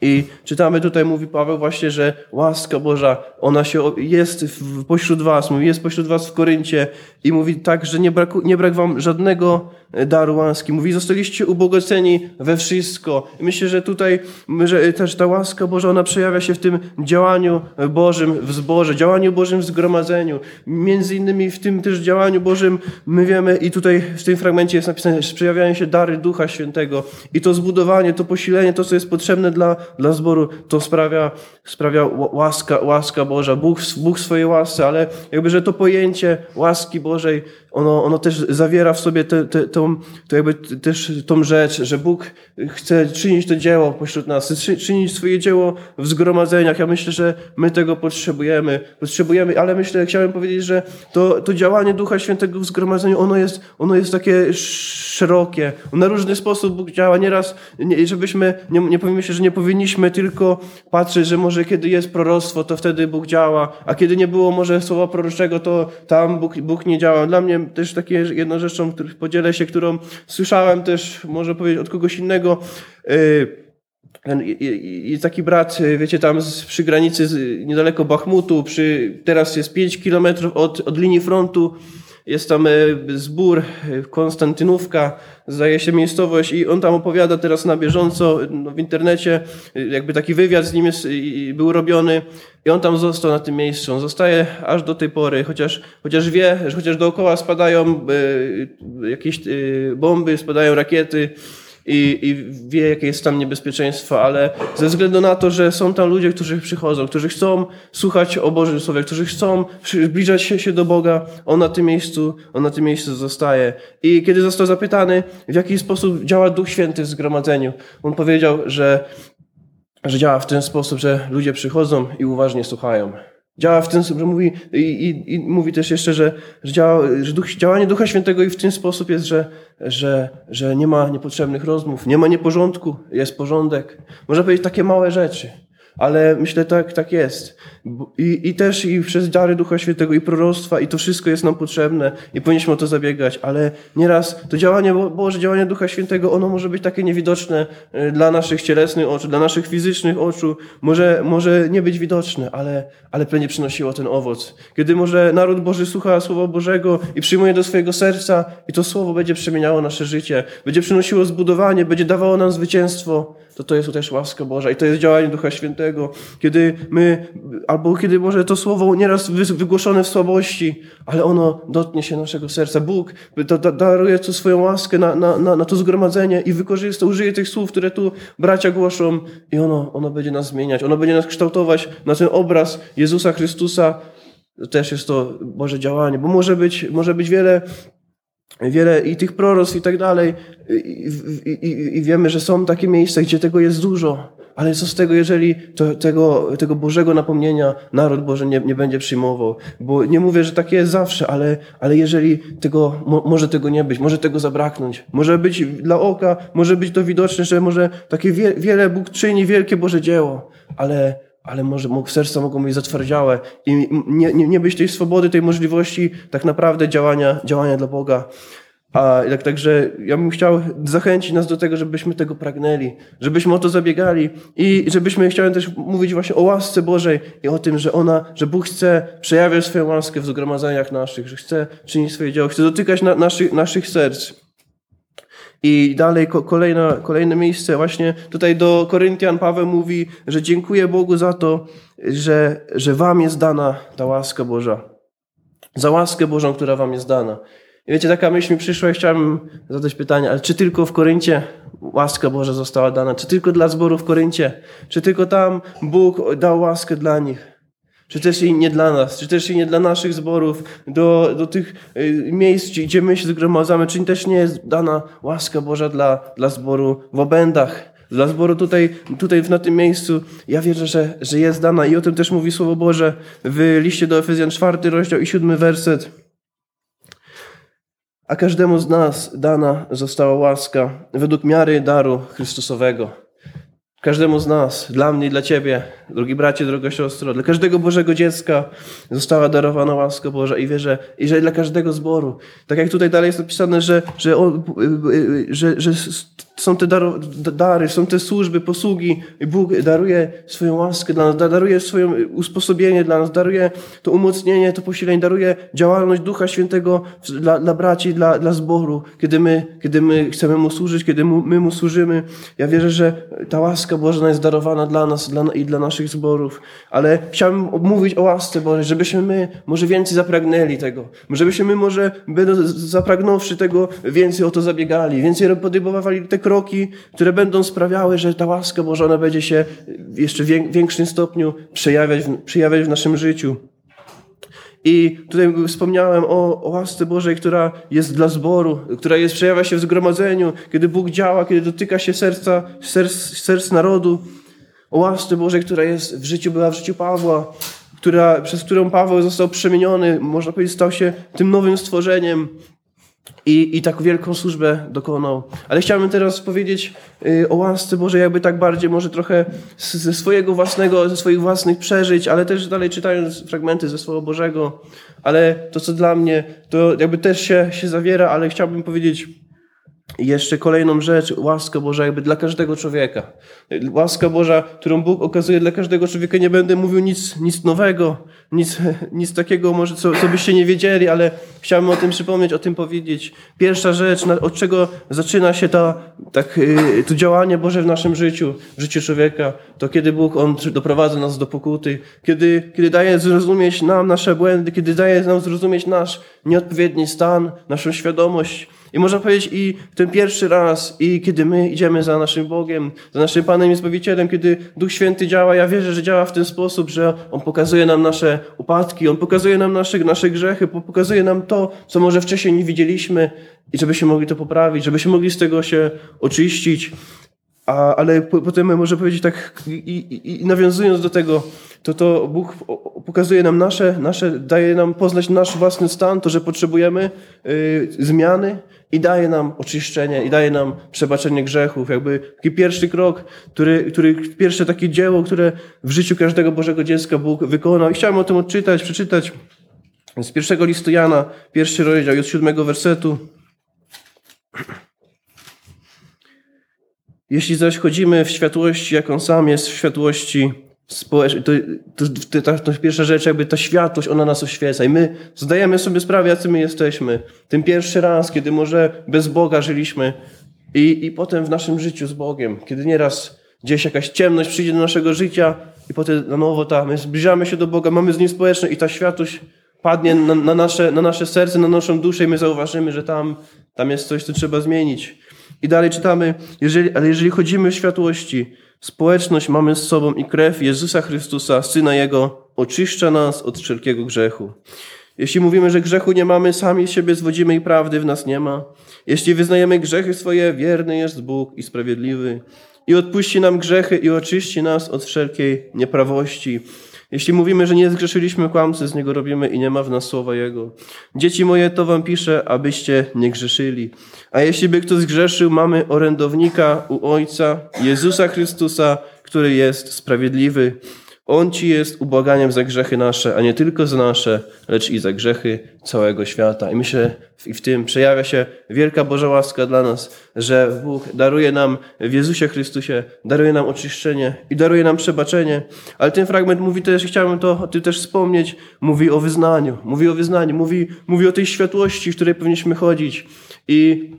I czytamy tutaj, mówi Paweł właśnie, że łaska Boża, ona się jest pośród was, mówi, jest pośród was w Koryncie i mówi tak, że nie, braku, nie brak wam żadnego daru łaski. Mówi, zostaliście ubogaceni we wszystko. Myślę, że tutaj że też ta łaska Boża, ona przejawia się w tym działaniu Bożym w zborze, działaniu Bożym w zgromadzeniu. Między innymi w tym też działaniu Bożym my wiemy i tutaj w tym fragmencie jest napisane, że przejawiają się dary Ducha Świętego i to zbudowanie, to posilenie, to co jest potrzebne dla dla, zboru, to sprawia, sprawia ła- łaska, łaska Boża, Bóg, Bóg swojej łasce, ale jakby, że to pojęcie łaski Bożej, ono, ono też zawiera w sobie te, te, tą, to jakby też tą rzecz, że Bóg chce czynić to dzieło pośród nas, czynić swoje dzieło w zgromadzeniach. Ja myślę, że my tego potrzebujemy, potrzebujemy, ale myślę, chciałem powiedzieć, że to, to działanie Ducha Świętego w zgromadzeniu, ono jest, ono jest takie sz- szerokie. Na różny sposób Bóg działa. Nieraz, nie, żebyśmy, nie, nie powiem się, że nie powinniśmy tylko patrzeć, że może kiedy jest proroctwo, to wtedy Bóg działa, a kiedy nie było może słowa proroczego, to tam Bóg, Bóg nie działa. Dla mnie też takie jedną rzeczą, którą podzielę się, którą słyszałem też, może powiedzieć od kogoś innego, ten, i, taki brat, y, wiecie, tam przy granicy niedaleko Bachmutu, przy, teraz jest 5 kilometrów od, od linii frontu, jest tam y, zbór, y, Konstantynówka, zdaje się miejscowość i on tam opowiada teraz na bieżąco no, w internecie, y, jakby taki wywiad z nim jest, był robiony i on tam został na tym miejscu. On zostaje aż do tej pory, chociaż, chociaż wie, że chociaż dookoła spadają jakieś bomby, spadają rakiety, i, i wie, jakie jest tam niebezpieczeństwo, ale ze względu na to, że są tam ludzie, którzy przychodzą, którzy chcą słuchać o Bożym Słowie, którzy chcą zbliżać się, do Boga, on na tym miejscu, on na tym miejscu zostaje. I kiedy został zapytany, w jaki sposób działa Duch Święty w zgromadzeniu, on powiedział, że, że działa w ten sposób, że ludzie przychodzą i uważnie słuchają. Działa w ten sposób, że mówi, i, i, i mówi też jeszcze, że, że, działa, że duch, działanie Ducha Świętego i w ten sposób jest, że, że, że nie ma niepotrzebnych rozmów, nie ma nieporządku, jest porządek. Można powiedzieć takie małe rzeczy, ale myślę tak, tak jest. I, I też i przez dary Ducha Świętego i proroctwa i to wszystko jest nam potrzebne i powinniśmy o to zabiegać, ale nieraz to działanie Bo- Boże, działanie Ducha Świętego, ono może być takie niewidoczne e, dla naszych cielesnych oczu, dla naszych fizycznych oczu, może, może nie być widoczne, ale, ale będzie przynosiło ten owoc. Kiedy może naród Boży słucha Słowa Bożego i przyjmuje do swojego serca i to Słowo będzie przemieniało nasze życie, będzie przynosiło zbudowanie, będzie dawało nam zwycięstwo, to to jest też łaska Boża i to jest działanie Ducha Świętego. Kiedy my, albo kiedy może to Słowo nieraz wy- wygłoszone w słabości, ale ono dotknie się naszego serca. Bóg da, da, daruje tu swoją łaskę na, na, na, na to zgromadzenie i wykorzysta, użyje tych słów, które tu bracia głoszą i ono, ono będzie nas zmieniać. Ono będzie nas kształtować na ten obraz Jezusa Chrystusa. Też jest to Boże działanie, bo może być, może być wiele wiele i tych proroctw i tak dalej. I, i, i, wiemy, że są takie miejsca, gdzie tego jest dużo. Ale co z tego, jeżeli to, tego, tego Bożego napomnienia naród Boży nie, nie będzie przyjmował? Bo nie mówię, że tak jest zawsze, ale, ale jeżeli tego, mo, może tego nie być, może tego zabraknąć. Może być dla oka, może być to widoczne, że może takie wie, wiele Bóg czyni, wielkie Boże dzieło, ale, ale może mo- serca mogą być zatwardziałe i nie, nie, nie być tej swobody, tej możliwości tak naprawdę działania, działania dla Boga. A tak, także ja bym chciał zachęcić nas do tego, żebyśmy tego pragnęli, żebyśmy o to zabiegali i żebyśmy chciałem też mówić właśnie o łasce Bożej i o tym, że ona, że Bóg chce przejawiać swoją łaskę w zgromadzeniach naszych, że chce czynić swoje dzieło, chce dotykać na, naszych, naszych serc. I dalej ko- kolejna, kolejne miejsce, właśnie tutaj do Koryntian Paweł mówi, że dziękuję Bogu za to, że, że wam jest dana ta łaska Boża. Za łaskę Bożą, która wam jest dana. I wiecie, taka myśl mi przyszła i chciałem zadać pytanie, ale czy tylko w Koryncie łaska Boża została dana? Czy tylko dla zboru w Koryncie? Czy tylko tam Bóg dał łaskę dla nich? Czy też i nie dla nas? Czy też i nie dla naszych zborów? Do, do tych y, miejsc, gdzie- my się zgromadzamy? Czy też nie jest dana łaska Boża dla, dla zboru w obędach? Dla zboru tutaj, tutaj na tym miejscu, ja wierzę, że, że jest dana i o tym też mówi Słowo Boże w liście do Efezjan 4 rozdział i 7 werset. A każdemu z nas dana została łaska według miary daru Chrystusowego. Każdemu z nas, dla mnie i dla Ciebie, drogi bracie, droga siostro, dla każdego Bożego dziecka została darowana łaska Boża i wierzę, i że dla każdego zboru. Tak jak tutaj dalej jest napisane, że, że, że, że są te dary, są te służby, posługi i Bóg daruje swoją łaskę dla nas, daruje swoje usposobienie dla nas, daruje to umocnienie, to posilenie, daruje działalność Ducha Świętego dla, dla braci, dla, dla zboru, kiedy my, kiedy my chcemy Mu służyć, kiedy mu, my Mu służymy. Ja wierzę, że ta łaska łaska Boża jest darowana dla nas dla, i dla naszych zborów. Ale chciałbym mówić o łasce Bożej, żebyśmy my może więcej zapragnęli tego. Żebyśmy my może, będąc zapragnąwszy tego, więcej o to zabiegali. Więcej podejmowali te kroki, które będą sprawiały, że ta łaska Boża ona będzie się w jeszcze większym stopniu przejawiać, przejawiać w naszym życiu. I tutaj wspomniałem o, o łasce Bożej, która jest dla zboru, która jest, przejawia się w zgromadzeniu, kiedy Bóg działa, kiedy dotyka się serca, serc, serc narodu. O łasce Bożej, która jest w życiu, była w życiu Pawła, która, przez którą Paweł został przemieniony, można powiedzieć, stał się tym nowym stworzeniem, i, I tak wielką służbę dokonał. Ale chciałbym teraz powiedzieć y, o łasce Bożej, jakby tak bardziej, może trochę ze swojego własnego, ze swoich własnych przeżyć, ale też dalej czytając fragmenty ze Słowa Bożego. Ale to, co dla mnie, to jakby też się, się zawiera, ale chciałbym powiedzieć i jeszcze kolejną rzecz, łaska Boża jakby dla każdego człowieka. Łaska Boża, którą Bóg okazuje dla każdego człowieka. Nie będę mówił nic, nic nowego, nic, nic takiego może, co, co byście nie wiedzieli, ale chciałbym o tym przypomnieć, o tym powiedzieć. Pierwsza rzecz, od czego zaczyna się ta, tak, y, to działanie Boże w naszym życiu, w życiu człowieka, to kiedy Bóg, On doprowadza nas do pokuty, kiedy, kiedy daje zrozumieć nam nasze błędy, kiedy daje nam zrozumieć nasz nieodpowiedni stan, naszą świadomość, i można powiedzieć i ten pierwszy raz, i kiedy my idziemy za naszym Bogiem, za naszym Panem i Zbawicielem, kiedy Duch Święty działa, ja wierzę, że działa w ten sposób, że On pokazuje nam nasze upadki, On pokazuje nam nasze, nasze grzechy, pokazuje nam to, co może wcześniej nie widzieliśmy i żebyśmy mogli to poprawić, żebyśmy mogli z tego się oczyścić. A, ale potem może powiedzieć tak, i, i, i, nawiązując do tego, to to Bóg pokazuje nam nasze, nasze, daje nam poznać nasz własny stan, to, że potrzebujemy y, zmiany i daje nam oczyszczenie, i daje nam przebaczenie grzechów. Jakby taki pierwszy krok, który, który, pierwsze takie dzieło, które w życiu każdego Bożego dziecka Bóg wykonał. I chciałem o tym odczytać, przeczytać z pierwszego listu Jana, pierwszy rozdział, od siódmego wersetu. Jeśli zaś chodzimy w światłości, jak On sam jest w światłości społecznej, to, to, to, to, pierwsza rzecz, jakby ta światłość, ona nas oświeca i my zdajemy sobie sprawę, jacy my jesteśmy. Ten pierwszy raz, kiedy może bez Boga żyliśmy i, i potem w naszym życiu z Bogiem, kiedy nieraz gdzieś jakaś ciemność przyjdzie do naszego życia i potem na nowo ta, my zbliżamy się do Boga, mamy z Nim społeczność i ta światłość padnie na, na, nasze, na nasze serce, na naszą duszę i my zauważymy, że tam, tam jest coś, co trzeba zmienić. I dalej czytamy, jeżeli, ale jeżeli chodzimy w światłości, społeczność mamy z sobą i krew Jezusa Chrystusa, Syna Jego, oczyszcza nas od wszelkiego grzechu. Jeśli mówimy, że grzechu nie mamy, sami siebie zwodzimy i prawdy w nas nie ma. Jeśli wyznajemy grzechy swoje, wierny jest Bóg i sprawiedliwy i odpuści nam grzechy i oczyści nas od wszelkiej nieprawości. Jeśli mówimy, że nie zgrzeszyliśmy, kłamcy z niego robimy i nie ma w nas słowa Jego. Dzieci moje, to wam piszę, abyście nie grzeszyli. A jeśli by ktoś zgrzeszył, mamy orędownika u Ojca, Jezusa Chrystusa, który jest sprawiedliwy. On ci jest ubłaganiem za grzechy nasze, a nie tylko za nasze, lecz i za grzechy całego świata. I myślę, i w tym przejawia się wielka Boża łaska dla nas, że Bóg daruje nam w Jezusie Chrystusie, daruje nam oczyszczenie i daruje nam przebaczenie. Ale ten fragment mówi też, chciałbym to o tym też wspomnieć, mówi o wyznaniu, mówi o wyznaniu, mówi, mówi o tej światłości, w której powinniśmy chodzić. I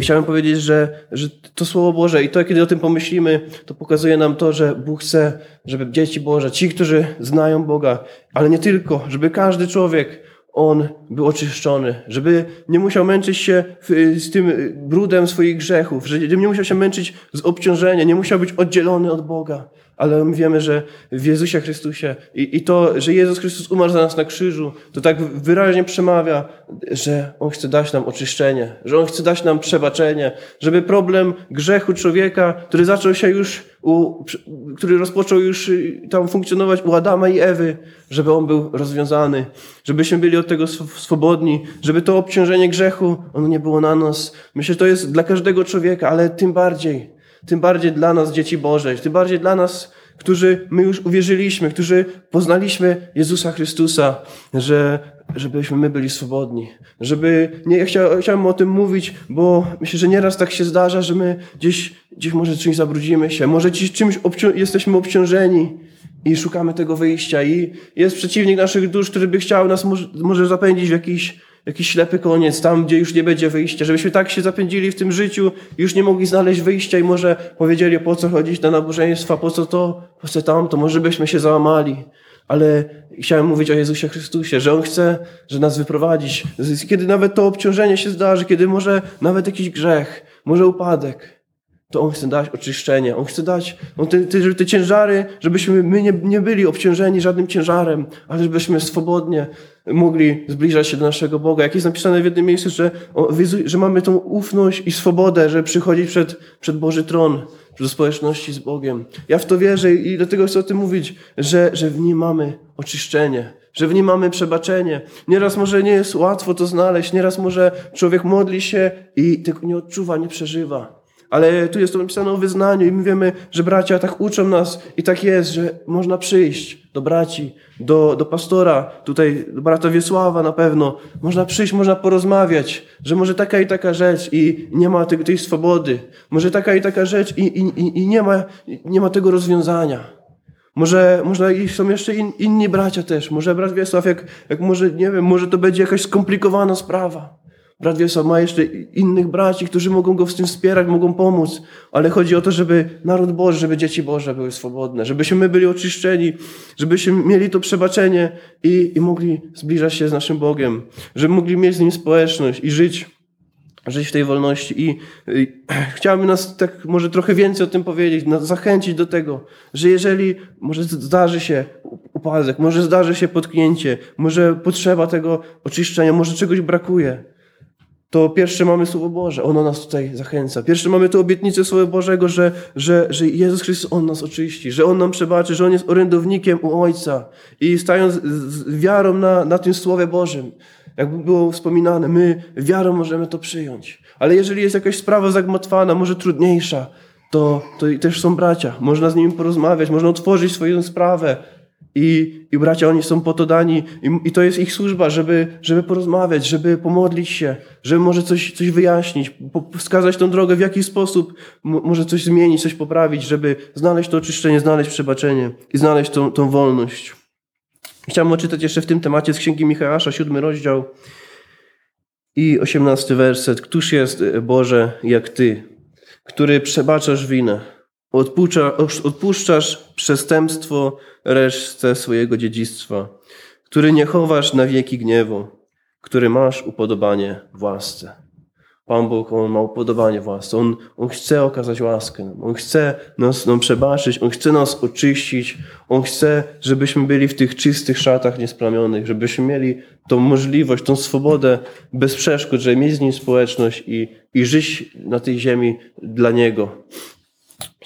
chciałem powiedzieć, że, że to Słowo Boże i to, kiedy o tym pomyślimy, to pokazuje nam to, że Bóg chce, żeby dzieci Boże, ci, którzy znają Boga, ale nie tylko, żeby każdy człowiek, on był oczyszczony, żeby nie musiał męczyć się z tym brudem swoich grzechów, żeby nie musiał się męczyć z obciążenia, nie musiał być oddzielony od Boga, ale my wiemy, że w Jezusie Chrystusie i, i to, że Jezus Chrystus umarł za nas na krzyżu, to tak wyraźnie przemawia, że On chce dać nam oczyszczenie, że On chce dać nam przebaczenie, żeby problem grzechu człowieka, który zaczął się już, u, który rozpoczął już tam funkcjonować u Adama i Ewy, żeby on był rozwiązany, żebyśmy byli od tego swobodni, żeby to obciążenie grzechu, ono nie było na nas. Myślę, że to jest dla każdego człowieka, ale tym bardziej tym bardziej dla nas, dzieci Boże, tym bardziej dla nas, którzy my już uwierzyliśmy, którzy poznaliśmy Jezusa Chrystusa, że, żebyśmy my byli swobodni. Żeby, nie, ja chcia, chciałem o tym mówić, bo myślę, że nieraz tak się zdarza, że my gdzieś, gdzieś może czymś zabrudzimy się, może gdzieś czymś obcią jesteśmy obciążeni i szukamy tego wyjścia i jest przeciwnik naszych dusz, który by chciał nas może, może zapędzić w jakiś jakiś ślepy koniec, tam gdzie już nie będzie wyjścia, żebyśmy tak się zapędzili w tym życiu, już nie mogli znaleźć wyjścia i może powiedzieli, po co chodzić na nabożeństwa, po co to, po co tamto, może byśmy się załamali. Ale chciałem mówić o Jezusie Chrystusie, że On chce, że nas wyprowadzić. Kiedy nawet to obciążenie się zdarzy, kiedy może nawet jakiś grzech, może upadek, to On chce dać oczyszczenie. On chce dać on te, te, te ciężary, żebyśmy my nie, nie byli obciążeni żadnym ciężarem, ale żebyśmy swobodnie mogli zbliżać się do naszego Boga. Jak jest napisane w jednym miejscu, że, że mamy tą ufność i swobodę, że przychodzić przed, przed Boży tron, do społeczności z Bogiem. Ja w to wierzę i dlatego chcę o tym mówić, że, że w nim mamy oczyszczenie, że w nim mamy przebaczenie. Nieraz może nie jest łatwo to znaleźć, nieraz może człowiek modli się i tego nie odczuwa, nie przeżywa. Ale tu jest to napisane o wyznaniu i my wiemy, że bracia tak uczą nas i tak jest, że można przyjść do braci, do, do pastora, tutaj do brata Wiesława na pewno. Można przyjść, można porozmawiać, że może taka i taka rzecz i nie ma tej, tej swobody. Może taka i taka rzecz i, i, i nie, ma, nie ma tego rozwiązania. Może, może i są jeszcze in, inni bracia też. Może brat Wiesław, jak, jak może, nie wiem, może to będzie jakaś skomplikowana sprawa. Brat Wiesław ma jeszcze innych braci, którzy mogą go w tym wspierać, mogą pomóc, ale chodzi o to, żeby naród Boży, żeby dzieci Boże były swobodne, żebyśmy my byli oczyszczeni, żebyśmy mieli to przebaczenie i, i mogli zbliżać się z naszym Bogiem, żeby mogli mieć z Nim społeczność i żyć, żyć w tej wolności. I, i chciałbym nas tak może trochę więcej o tym powiedzieć, zachęcić do tego, że jeżeli może zdarzy się upadek, może zdarzy się potknięcie, może potrzeba tego oczyszczenia, może czegoś brakuje, to pierwsze mamy Słowo Boże. Ono nas tutaj zachęca. Pierwsze mamy tu obietnicę Słowa Bożego, że, że, że Jezus Chrystus, On nas oczyści, że On nam przebaczy, że On jest orędownikiem u Ojca. I stając z wiarą na, na tym Słowie Bożym, jakby było wspominane, my wiarą możemy to przyjąć. Ale jeżeli jest jakaś sprawa zagmatwana, może trudniejsza, to, to też są bracia. Można z nimi porozmawiać, można otworzyć swoją sprawę, i, I bracia, oni są po to dani i, i to jest ich służba, żeby, żeby porozmawiać, żeby pomodlić się, żeby może coś, coś wyjaśnić, wskazać tą drogę, w jaki sposób może coś zmienić, coś poprawić, żeby znaleźć to oczyszczenie, znaleźć przebaczenie i znaleźć tą, tą wolność. Chciałem odczytać jeszcze w tym temacie z Księgi Michała, siódmy rozdział i osiemnasty werset. Któż jest, Boże, jak Ty, który przebaczasz winę, Odpuszcza, odpuszczasz przestępstwo resztę swojego dziedzictwa, który nie chowasz na wieki gniewu, który masz upodobanie w łasce. Pan Bóg, On ma upodobanie w łasce. On, on chce okazać łaskę. On chce nas nam przebaczyć. On chce nas oczyścić. On chce, żebyśmy byli w tych czystych szatach niesplamionych, żebyśmy mieli tą możliwość, tą swobodę bez przeszkód, żeby mieć z Nim społeczność i, i żyć na tej ziemi dla Niego.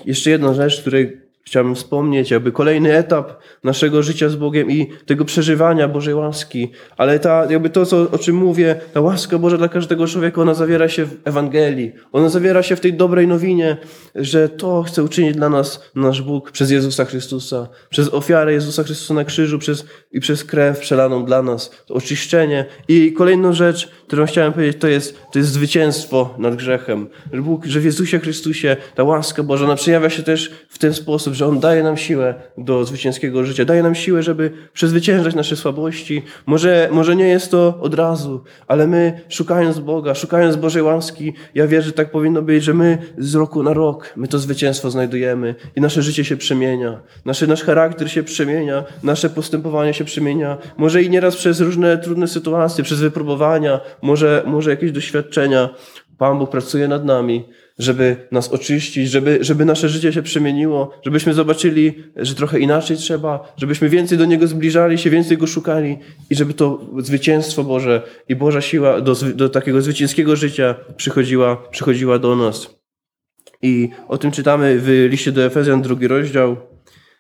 Jeszcze jedna rzecz, której chciałbym wspomnieć, jakby kolejny etap naszego życia z Bogiem i tego przeżywania Bożej łaski. Ale ta, jakby to, co, o czym mówię, ta łaska Boża dla każdego człowieka, ona zawiera się w Ewangelii. Ona zawiera się w tej dobrej nowinie, że to chce uczynić dla nas nasz Bóg przez Jezusa Chrystusa, przez ofiarę Jezusa Chrystusa na krzyżu przez, i przez krew przelaną dla nas, to oczyszczenie. I kolejną rzecz, którą chciałem powiedzieć, to jest, to jest zwycięstwo nad grzechem. Że Bóg, że w Jezusie Chrystusie ta łaska Boża, ona przejawia się też w ten sposób, że On daje nam siłę do zwycięskiego życia, daje nam siłę, żeby przezwyciężać nasze słabości. Może, może nie jest to od razu, ale my szukając Boga, szukając Bożej łaski, ja wierzę, że tak powinno być, że my z roku na rok, my to zwycięstwo znajdujemy i nasze życie się przemienia, nasz, nasz charakter się przemienia, nasze postępowanie się przemienia. Może i nieraz przez różne trudne sytuacje, przez wypróbowania, może, może jakieś doświadczenia. Pan Bóg pracuje nad nami, żeby nas oczyścić, żeby, żeby nasze życie się przemieniło, żebyśmy zobaczyli, że trochę inaczej trzeba, żebyśmy więcej do Niego zbliżali się, więcej Go szukali i żeby to zwycięstwo Boże i Boża siła do, do takiego zwycięskiego życia przychodziła, przychodziła do nas. I o tym czytamy w liście do Efezjan, drugi rozdział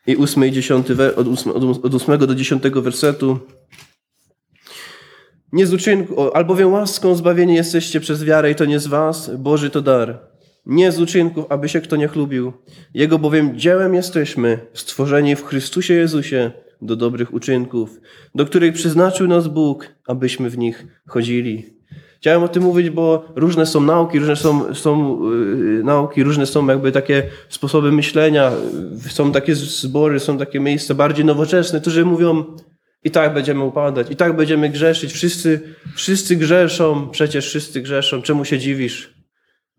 i ósmy i dziesiąty, od, ósme, od ósmego do dziesiątego wersetu. Nie z uczynku, albowiem łaską zbawieni jesteście przez wiarę i to nie z was, Boży to dar. Nie z uczynków, aby się kto nie chlubił. Jego bowiem dziełem jesteśmy, stworzeni w Chrystusie Jezusie do dobrych uczynków, do których przeznaczył nas Bóg, abyśmy w nich chodzili. Chciałem o tym mówić, bo różne są nauki, różne są, są yy, nauki, różne są jakby takie sposoby myślenia, są takie zbory, są takie miejsca bardziej nowoczesne, którzy mówią, I tak będziemy upadać, i tak będziemy grzeszyć. Wszyscy, wszyscy grzeszą, przecież wszyscy grzeszą. Czemu się dziwisz?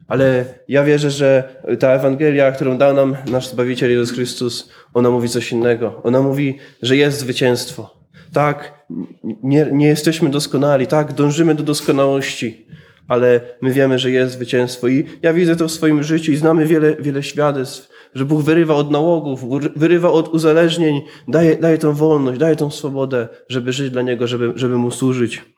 Ale ja wierzę, że ta Ewangelia, którą dał nam nasz Zbawiciel Jezus Chrystus, ona mówi coś innego. Ona mówi, że jest zwycięstwo. Tak, nie, nie jesteśmy doskonali, tak, dążymy do doskonałości, ale my wiemy, że jest zwycięstwo. I ja widzę to w swoim życiu i znamy wiele, wiele świadectw, że Bóg wyrywa od nałogów, wyrywa od uzależnień, daje, daje tą wolność, daje tą swobodę, żeby żyć dla Niego, żeby, żeby Mu służyć.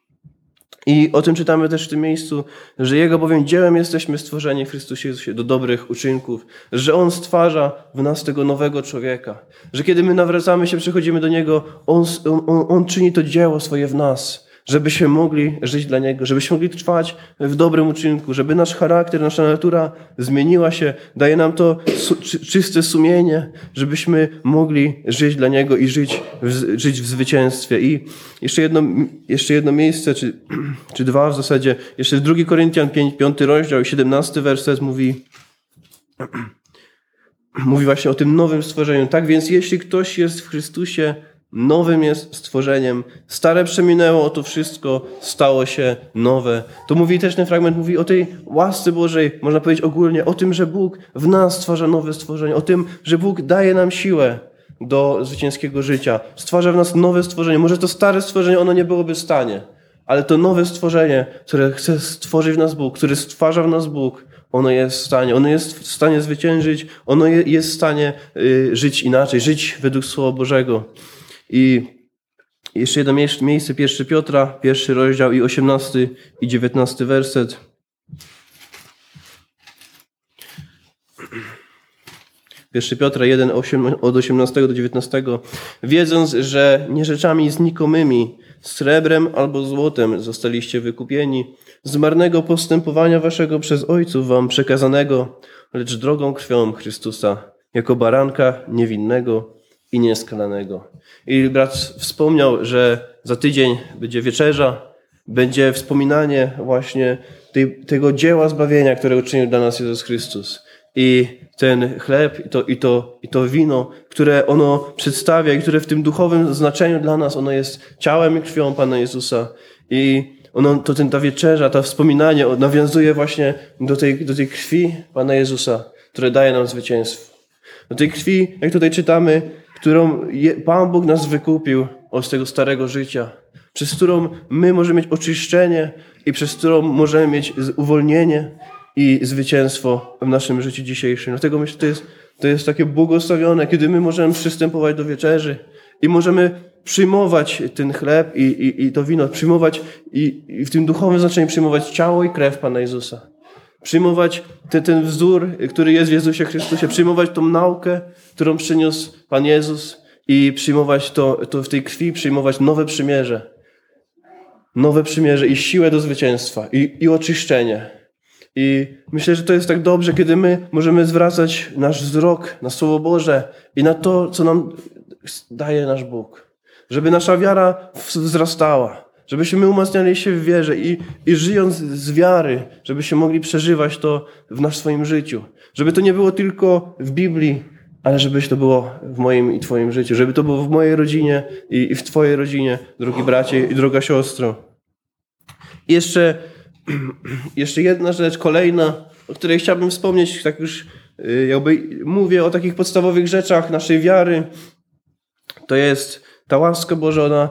I o tym czytamy też w tym miejscu, że Jego bowiem dziełem jesteśmy stworzeni w Chrystusie Jezusie do dobrych uczynków, że On stwarza w nas tego nowego człowieka, że kiedy my nawracamy się, przychodzimy do Niego, On, on, on czyni to dzieło swoje w nas żebyśmy mogli żyć dla Niego, żebyśmy mogli trwać w dobrym uczynku, żeby nasz charakter, nasza natura zmieniła się, daje nam to czyste sumienie, żebyśmy mogli żyć dla Niego i żyć w, żyć w zwycięstwie. I jeszcze jedno, jeszcze jedno miejsce, czy, czy dwa w zasadzie, jeszcze w 2 Koryntian 5, 5 rozdział, 17 werset mówi, mówi właśnie o tym nowym stworzeniu. Tak więc jeśli ktoś jest w Chrystusie, Nowym jest stworzeniem. Stare przeminęło, oto wszystko stało się nowe. To mówi też ten fragment, mówi o tej łasce Bożej, można powiedzieć ogólnie, o tym, że Bóg w nas stwarza nowe stworzenie, o tym, że Bóg daje nam siłę do zwycięskiego życia. Stwarza w nas nowe stworzenie. Może to stare stworzenie, ono nie byłoby w stanie, ale to nowe stworzenie, które chce stworzyć w nas Bóg, które stwarza w nas Bóg, ono jest w stanie, ono jest w stanie zwyciężyć, ono jest w stanie y, żyć inaczej, żyć według Słowa Bożego. I jeszcze jedno miejsce, pierwszy Piotra, pierwszy rozdział i 18 i 19 werset. Pierwszy Piotra 1, 8, od 18 do 19. Wiedząc, że nie rzeczami znikomymi, srebrem albo złotem zostaliście wykupieni, z marnego postępowania waszego przez ojców wam przekazanego, lecz drogą krwią Chrystusa, jako baranka niewinnego i nieskalanego. I brat wspomniał, że za tydzień będzie wieczerza, będzie wspominanie właśnie tej, tego dzieła zbawienia, które uczynił dla nas Jezus Chrystus. I ten chleb i to, i, to, i to wino, które ono przedstawia i które w tym duchowym znaczeniu dla nas, ono jest ciałem i krwią Pana Jezusa. I ono, to ten, ta wieczerza, to wspominanie nawiązuje właśnie do tej, do tej krwi Pana Jezusa, które daje nam zwycięstwo. Do tej krwi, jak tutaj czytamy, którą Pan Bóg nas wykupił od tego starego życia, przez którą my możemy mieć oczyszczenie i przez którą możemy mieć uwolnienie i zwycięstwo w naszym życiu dzisiejszym. Dlatego myślę, że to jest, to jest takie błogosławione, kiedy my możemy przystępować do wieczerzy i możemy przyjmować ten chleb i, i, i to wino, przyjmować i, i w tym duchowym znaczeniu przyjmować ciało i krew Pana Jezusa. Przyjmować ten, ten wzór, który jest w Jezusie Chrystusie, przyjmować tą naukę, którą przyniósł Pan Jezus i przyjmować to, to w tej krwi, przyjmować nowe przymierze. Nowe przymierze i siłę do zwycięstwa i, i oczyszczenie. I myślę, że to jest tak dobrze, kiedy my możemy zwracać nasz wzrok na Słowo Boże i na to, co nam daje nasz Bóg. Żeby nasza wiara wzrastała Żebyśmy umacniali się w wierze i, i żyjąc z wiary, żebyśmy mogli przeżywać to w naszym swoim życiu. Żeby to nie było tylko w Biblii, ale żebyś to było w moim i Twoim życiu. Żeby to było w mojej rodzinie i, w Twojej rodzinie, drogi bracie i droga siostro. I jeszcze, jeszcze jedna rzecz, kolejna, o której chciałbym wspomnieć, tak już y, jakby mówię o takich podstawowych rzeczach naszej wiary, to jest ta łaska Boża, ona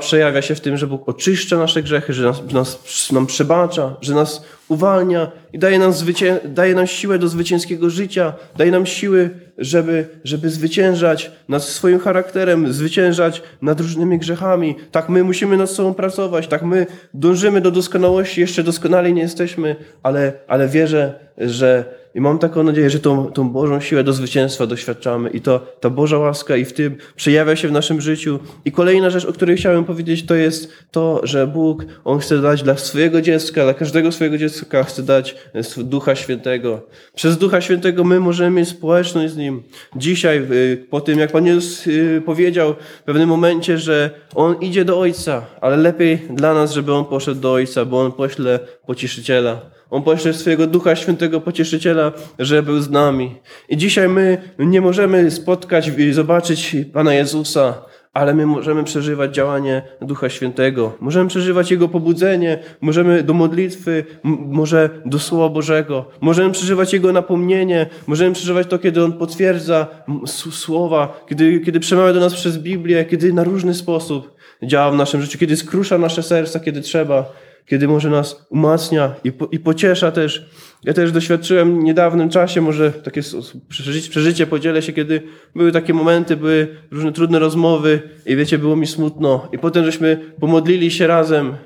przejawia się w tym, że Bóg oczyszcza nasze grzechy, że nas, nas, nam przebacza, że nas uwalnia i daje nam, zwycię, daje nam siłę do zwycięskiego życia, daje nam siły, żeby, żeby zwyciężać nad swoim charakterem, zwyciężać nad różnymi grzechami. Tak my musimy nad sobą pracować, tak my dążymy do doskonałości, jeszcze doskonali nie jesteśmy, ale, ale wierzę, że i mam taką nadzieję, że tą, tą Bożą siłę do zwycięstwa doświadczamy i to ta Boża łaska i w tym przejawia się w naszym życiu. I kolejna rzecz, o której chciałem powiedzieć, to jest to, że Bóg, On chce dać dla swojego dziecka, dla każdego swojego dziecka chce dać Ducha Świętego. Przez Ducha Świętego my możemy mieć społeczność z Nim. Dzisiaj, y, po tym jak Pan Jezus y, powiedział w pewnym momencie, że On idzie do Ojca, ale lepiej dla nas, żeby On poszedł do Ojca, bo On pośle pocieszyciela. On pośle swojego Ducha Świętego Pocieszyciela, że był z nami. I dzisiaj my nie możemy spotkać i zobaczyć Pana Jezusa, ale my możemy przeżywać działanie Ducha Świętego. Możemy przeżywać Jego pobudzenie, możemy do modlitwy, może do Słowa Bożego. Możemy przeżywać Jego napomnienie, możemy przeżywać to, kiedy On potwierdza słowa, kiedy, kiedy przemawia do nas przez Biblię, kiedy na różny sposób działa w naszym życiu, kiedy skrusza nasze serca, kiedy trzeba, kiedy może nas umacnia i, po, i pociesza też. Ja też doświadczyłem w niedawnym czasie, może takie przeżycie, przeżycie podzielę się, kiedy były takie momenty, były różne trudne rozmowy i wiecie, było mi smutno. I potem żeśmy pomodlili się razem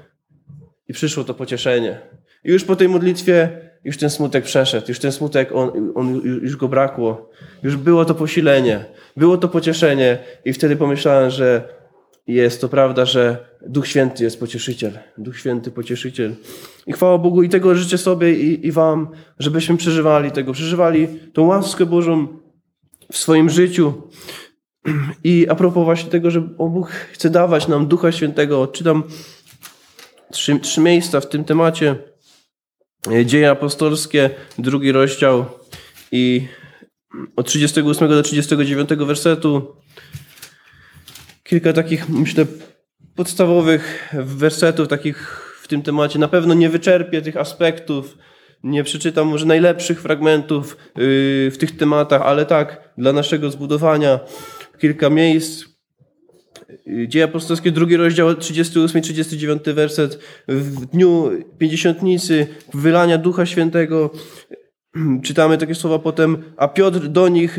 i przyszło to pocieszenie. I już po tej modlitwie już ten smutek przeszedł, już ten smutek, on, on, już go brakło. Już było to posilenie, było to pocieszenie i wtedy pomyślałem, że jest to prawda, że Duch Święty jest pocieszyciel. Duch Święty pocieszyciel. I chwała Bogu i tego życzę sobie i, i wam, żebyśmy przeżywali tego, przeżywali tą łaskę Bożą w swoim życiu. I a propos właśnie tego, że Bóg chce dawać nam Ducha Świętego, czytam trzy, trzy miejsca w tym temacie. Dzieje apostolskie, drugi rozdział i od 38 do 39 wersetu. Kilka takich, myślę, podstawowych wersetów takich w tym temacie. Na pewno nie wyczerpię tych aspektów, nie przeczytam może najlepszych fragmentów yy, w tych tematach, ale tak, dla naszego zbudowania kilka miejsc. Yy, Dzieje apostolskie, drugi rozdział, 38-39 werset. W dniu pięćdziesiątnicy, wylania Ducha Świętego, czytamy takie słowa potem, a Piotr do nich,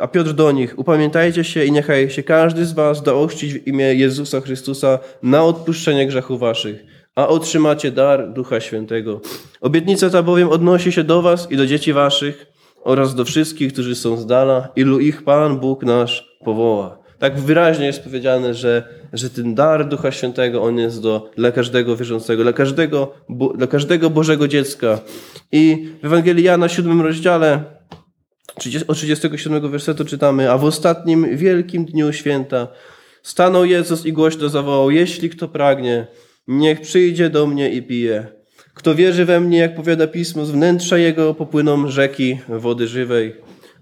a Piotr do nich, upamiętajcie się i niechaj się każdy z was da ochrzcić w imię Jezusa Chrystusa na odpuszczenie grzechów waszych, a otrzymacie dar Ducha Świętego. Obietnica ta bowiem odnosi się do was i do dzieci waszych oraz do wszystkich, którzy są z dala, ilu ich Pan Bóg nasz powoła. Tak wyraźnie jest powiedziane, że, że ten dar Ducha Świętego, on jest do, dla każdego wierzącego, dla każdego, bo, dla każdego Bożego dziecka. I w Ewangelii Jana, siódmym rozdziale, 30 od 37 wersetu czytamy, a w ostatnim wielkim dniu święta stanął Jezus i głośno zawołał, jeśli kto pragnie, niech przyjdzie do mnie i pije. Kto wierzy we mnie, jak powiada Pismo, z wnętrza jego popłyną rzeki wody żywej.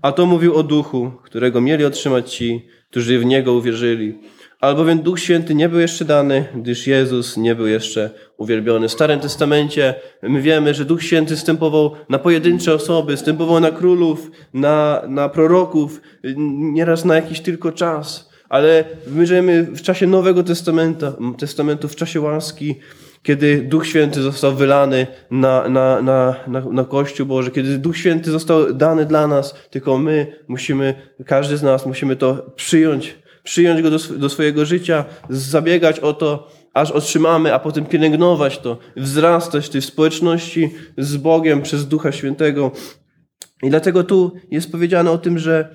A to mówił o duchu, którego mieli otrzymać ci, którzy w niego uwierzyli. Albowiem Duch Święty nie był jeszcze dany, gdyż Jezus nie był jeszcze uwielbiony. W Starym Testamencie my wiemy, że Duch Święty stępował na pojedyncze osoby, stępował na królów, na, na proroków, nieraz na jakiś tylko czas. Ale my żyjemy w czasie Nowego Testamentu, Testamentu w czasie łaski, kiedy Duch Święty został wylany na, na, na, na, na Kościół Boży, kiedy Duch Święty został dany dla nas, tylko my musimy, każdy z nas musimy to przyjąć, przyjąć go do, do swojego życia, zabiegać o to, aż otrzymamy, a potem pielęgnować to, wzrastać w tej społeczności z Bogiem przez Ducha Świętego. I dlatego tu jest powiedziane o tym, że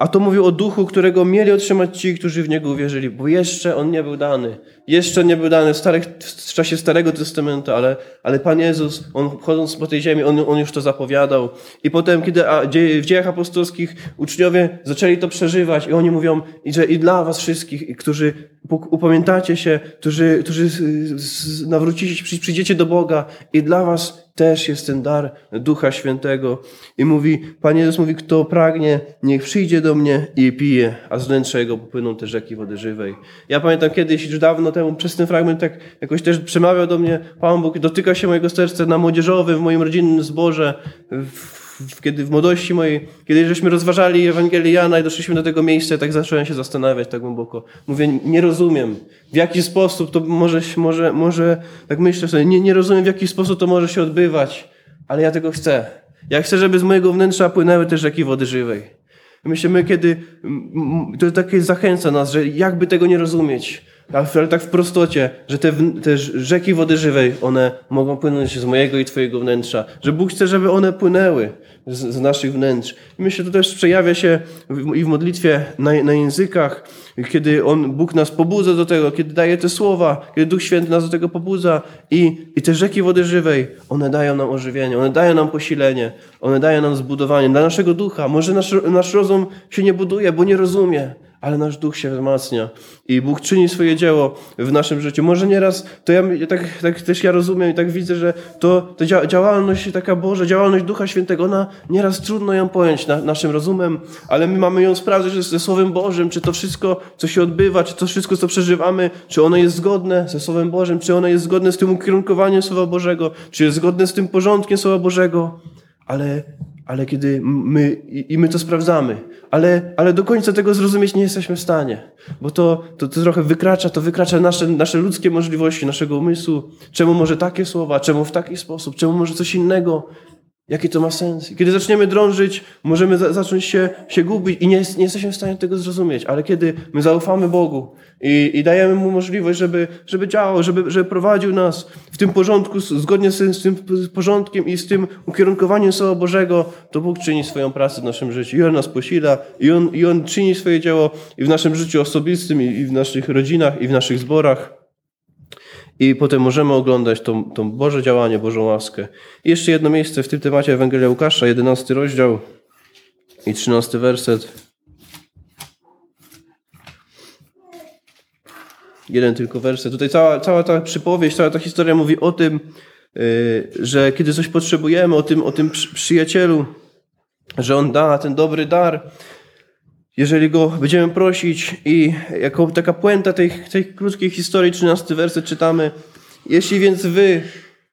a to mówił o duchu, którego mieli otrzymać ci, którzy w niego uwierzyli, bo jeszcze on nie był dany. Jeszcze nie był dany w, starych, w czasie Starego Testamentu, ale, ale Pan Jezus, on chodząc po tej ziemi, on, on już to zapowiadał. I potem, kiedy w dziejach apostolskich uczniowie zaczęli to przeżywać, i oni mówią, że i dla was wszystkich, którzy upamiętacie się, którzy, którzy nawrócicie się, przy- przyjdziecie do Boga, i dla was też jest ten dar Ducha Świętego. I mówi, Pan Jezus mówi, kto pragnie, niech przyjdzie do mnie i pije, a z wnętrza jego popłyną te rzeki wody żywej. Ja pamiętam kiedyś, już dawno temu, przez ten fragment tak jakoś też przemawiał do mnie Pan Bóg, dotyka się mojego serca na młodzieżowym, w moim rodzinnym zborze, w, w, kiedy w młodości mojej, kiedy żeśmy rozważali Ewangelię Jana i doszliśmy do tego miejsca, tak zacząłem się zastanawiać tak głęboko. Mówię, nie rozumiem, w jaki sposób to może, może, może tak myślę sobie, nie, nie rozumiem, w jaki sposób to może się odbywać, ale ja tego chcę. Ja chcę, żeby z mojego wnętrza płynęły te rzeki wody żywej. Myślę, my kiedy, to takie zachęca nas, że jakby tego nie rozumieć, ale tak w prostocie, że te, te rzeki wody żywej, one mogą płynąć z mojego i twojego wnętrza, że Bóg chce, żeby one płynęły z, z naszych wnętrz. Myślę, to też przejawia się w, i w modlitwie na, na językach, kiedy On, Bóg nas pobudza do tego, kiedy daje te słowa, kiedy Duch Święty nas do tego pobudza i, i te rzeki wody żywej, one dają nam ożywienie, one dają nam posilenie, one dają nam zbudowanie dla naszego ducha. Może nasz, nasz rozum się nie buduje, bo nie rozumie, ale nasz duch się wzmacnia i Bóg czyni swoje dzieło w naszym życiu. Może nieraz, to ja tak, tak też ja rozumiem i tak widzę, że to, to dzia- działalność taka Boża, działalność Ducha Świętego, ona nieraz trudno ją pojąć na, naszym rozumem, ale my mamy ją sprawdzić że ze Słowem Bożym, czy to wszystko, co się odbywa, czy to wszystko, co przeżywamy, czy ono jest zgodne ze Słowem Bożym, czy ono jest zgodne z tym ukierunkowaniem Słowa Bożego, czy jest zgodne z tym porządkiem Słowa Bożego. Ale, ale kiedy my, i, i my to sprawdzamy, ale, ale do końca tego zrozumieć nie jesteśmy w stanie, bo to, to, to trochę wykracza, to wykracza nasze, nasze ludzkie możliwości, naszego umysłu. Czemu może takie słowa, czemu w taki sposób, czemu może coś innego? Jaki to ma sens? I kiedy zaczniemy drążyć, możemy za, zacząć się, się gubić i nie, nie jesteśmy w stanie tego zrozumieć. Ale kiedy my zaufamy Bogu i, i dajemy Mu możliwość, żeby, żeby działał, żeby, żeby prowadził nas w tym porządku, zgodnie z z tym porządkiem i z tym ukierunkowaniem Słowa Bożego, to Bóg czyni swoją pracę w naszym życiu. I On nas posila, i On, i on czyni swoje dzieło i w naszym życiu osobistym, i, i w naszych rodzinach, i w naszych zborach. I potem możemy oglądać tą, tą Boże działanie, Bożą łaskę. I jeszcze jedno miejsce w tym temacie Ewangelia Łukasza, 11 rozdział i 13 werset. Jeden tylko werset. Tutaj cała, cała ta przypowieść, cała ta historia mówi o tym, yy, że kiedy coś potrzebujemy, o tym, o tym przy- przyjacielu, że on da ten dobry dar, jeżeli go będziemy prosić i jako taka puenta tej, tej krótkiej historii, 13 werset czytamy, jeśli więc wy,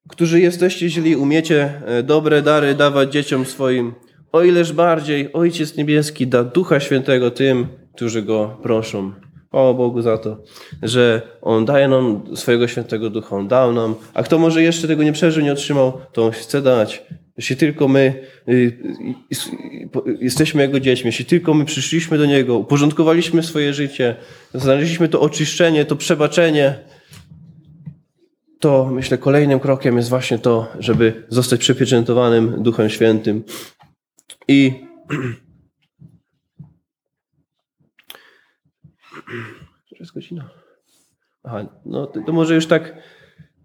którzy jesteście źli, umiecie e, dobre dary dawać dzieciom swoim, o ileż bardziej Ojciec Niebieski da Ducha Świętego tym, którzy Go proszą. O Bogu za to, że On daje nam swojego świętego ducha, On dał nam, a kto może jeszcze tego nie przeżył, nie otrzymał, to On chce dać. Jeśli tylko my y, y, y, jesteśmy Jego dziećmi, jeśli tylko my przyszliśmy do Niego, uporządkowaliśmy swoje życie, znaleźliśmy to oczyszczenie, to przebaczenie, to myślę kolejnym krokiem jest właśnie to, żeby zostać przepieczętowanym Duchem Świętym. I Która jest godzina? Aha, no to, to może już tak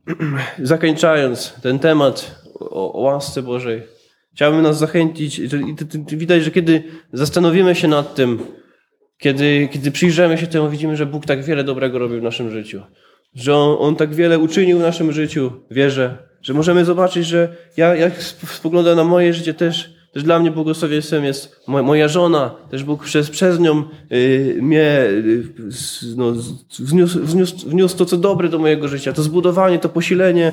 zakończając ten temat o, o łasce Bożej, chciałbym nas zachęcić. Widać, że kiedy zastanowimy się nad tym, kiedy, kiedy przyjrzymy się temu, widzimy, że Bóg tak wiele dobrego robił w naszym życiu. Że On, on tak wiele uczynił w naszym życiu. Wierzę, że możemy zobaczyć, że ja jak sp- spoglądam na moje życie też, też dla mnie błogosławieństwem jest mo- moja żona. Też Bóg przez, przez nią y, mnie y, no, wniósł, wniósł, wniósł to, co dobre do mojego życia. To zbudowanie, to posilenie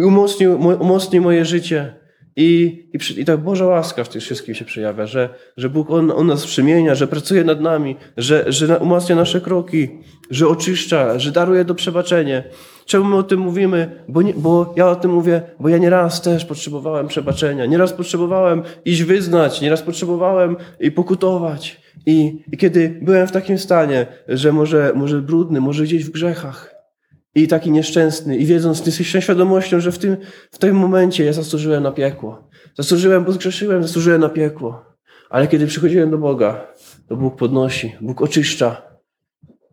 i umocnił, mo- umocnił moje życie. I, i, przy, I ta Boża łaska w tym wszystkim się przejawia, że, że Bóg on, on nas przemienia, że pracuje nad nami, że, że umacnia nasze kroki, że oczyszcza, że daruje do przebaczenia. Czemu my o tym mówimy? Bo, nie, bo ja o tym mówię, bo ja nieraz też potrzebowałem przebaczenia, nieraz potrzebowałem iść wyznać, nieraz potrzebowałem i pokutować. I, I kiedy byłem w takim stanie, że może, może brudny, może gdzieś w grzechach, i taki nieszczęsny, i wiedząc z świadomością, że w tym, w tym momencie ja zasłużyłem na piekło. Zasłużyłem, bo zgrzeszyłem, zasłużyłem na piekło. Ale kiedy przychodziłem do Boga, to Bóg podnosi, Bóg oczyszcza.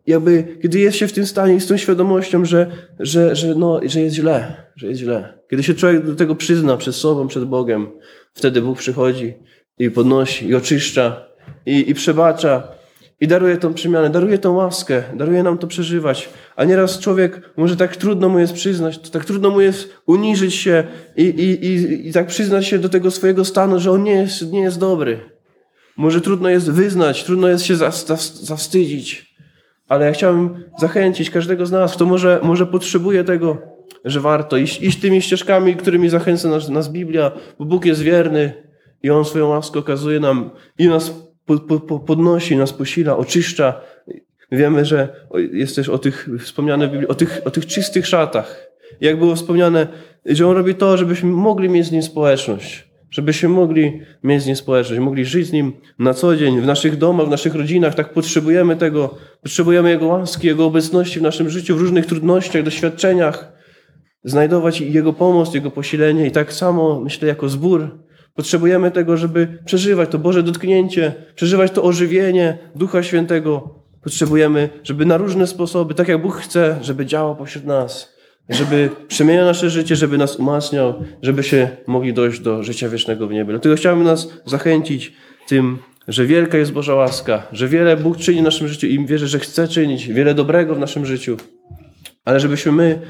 Jakby, kiedy jest się w tym stanie i z tą świadomością, że, że, że, no, że jest źle, że jest źle. Kiedy się człowiek do tego przyzna przed sobą, przed Bogiem, wtedy Bóg przychodzi i podnosi, i oczyszcza, i, i przebacza, i daruje tą przemianę, daruje tą łaskę, daruje nam to przeżywać. A nieraz człowiek, może tak trudno mu jest przyznać, tak trudno mu jest uniżyć się i, i, i, i tak przyznać się do tego swojego stanu, że on nie jest, nie jest dobry. Może trudno jest wyznać, trudno jest się zawstydzić. Ale ja chciałbym zachęcić każdego z nas, kto może, może potrzebuje tego, że warto iść, iść tymi ścieżkami, którymi zachęca nas, nas Biblia, bo Bóg jest wierny i On swoją łaskę okazuje nam i nas po, po, po, podnosi, nas posila, oczyszcza. Wiemy, że jest też o tych wspomniane w Biblii, o tych, o tych czystych szatach. Jak było wspomniane, że On robi to, żebyśmy mogli mieć z Nim społeczność. Żebyśmy mogli mieć z Nim społeczność, mogli żyć z Nim na co dzień, w naszych domach, w naszych rodzinach. Tak potrzebujemy tego. Potrzebujemy Jego łaski, Jego obecności w naszym życiu, w różnych trudnościach, doświadczeniach. Znajdować Jego pomoc, Jego posilenie. I tak samo, myślę, jako zbór, potrzebujemy tego, żeby przeżywać to Boże dotknięcie, przeżywać to ożywienie Ducha Świętego. Potrzebujemy, żeby na różne sposoby, tak jak Bóg chce, żeby działał pośród nas żeby przemieniał nasze życie, żeby nas umacniał, żeby się mogli dojść do życia wiecznego w niebie. Dlatego chciałbym nas zachęcić tym że wielka jest Boża łaska, że wiele Bóg czyni w naszym życiu i wierzę, że chce czynić wiele dobrego w naszym życiu. Ale żebyśmy my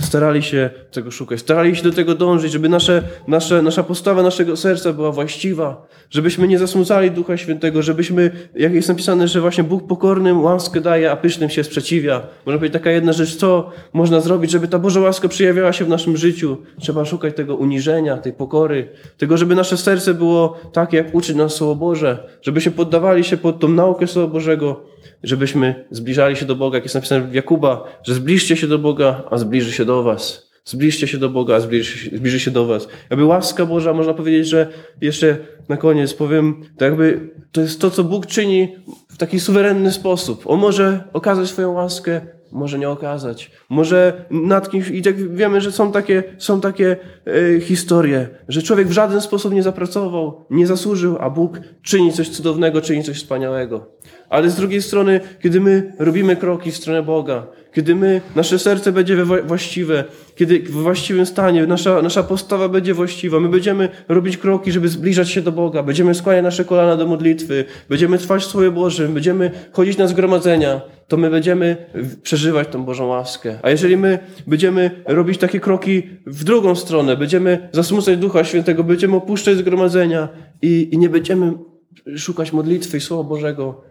starali się tego szukać, starali się do tego dążyć, żeby nasze, nasze, nasza postawa naszego serca była właściwa, żebyśmy nie zasmucali Ducha Świętego, żebyśmy, jak jest napisane, że właśnie Bóg pokornym łaskę daje, a pysznym się sprzeciwia. Można powiedzieć taka jedna rzecz, co można zrobić, żeby ta Boża łaska przejawiała się w naszym życiu. Trzeba szukać tego uniżenia, tej pokory, tego, żeby nasze serce było takie, jak uczy nas Słowo Boże, żebyśmy poddawali się pod tą naukę Słowa Bożego, żebyśmy zbliżali się do Boga, jak jest napisane w Jakuba, że zbliżcie się do Boga, a zbliży się do was. Zbliżcie się do Boga, a zbliży, się- zbliży się do was. Jakby łaska Boża, można powiedzieć, że jeszcze na koniec powiem, to jakby to jest to, co Bóg czyni w taki suwerenny sposób. On może okazać swoją łaskę, może nie okazać. Może nad kimś, i tak wiemy, że są takie, są takie e, historie, że człowiek w żaden sposób nie zapracował, nie zasłużył, a Bóg czyni coś cudownego, czyni coś wspaniałego. Ale z drugiej strony, kiedy my robimy kroki w stronę Boga, kiedy my, nasze serce będzie we- właściwe, kiedy w właściwym stanie, nasza, nasza postawa będzie właściwa, my będziemy robić kroki, żeby zbliżać się do Boga, będziemy skłaniać nasze kolana do modlitwy, będziemy trwać w Słowie Bożym, będziemy chodzić na zgromadzenia, to my będziemy przeżywać tą Bożą łaskę. A jeżeli my będziemy robić takie kroki w drugą stronę, będziemy zasmucać Ducha Świętego, będziemy opuszczać zgromadzenia i, i nie będziemy szukać modlitwy i Słowa Bożego,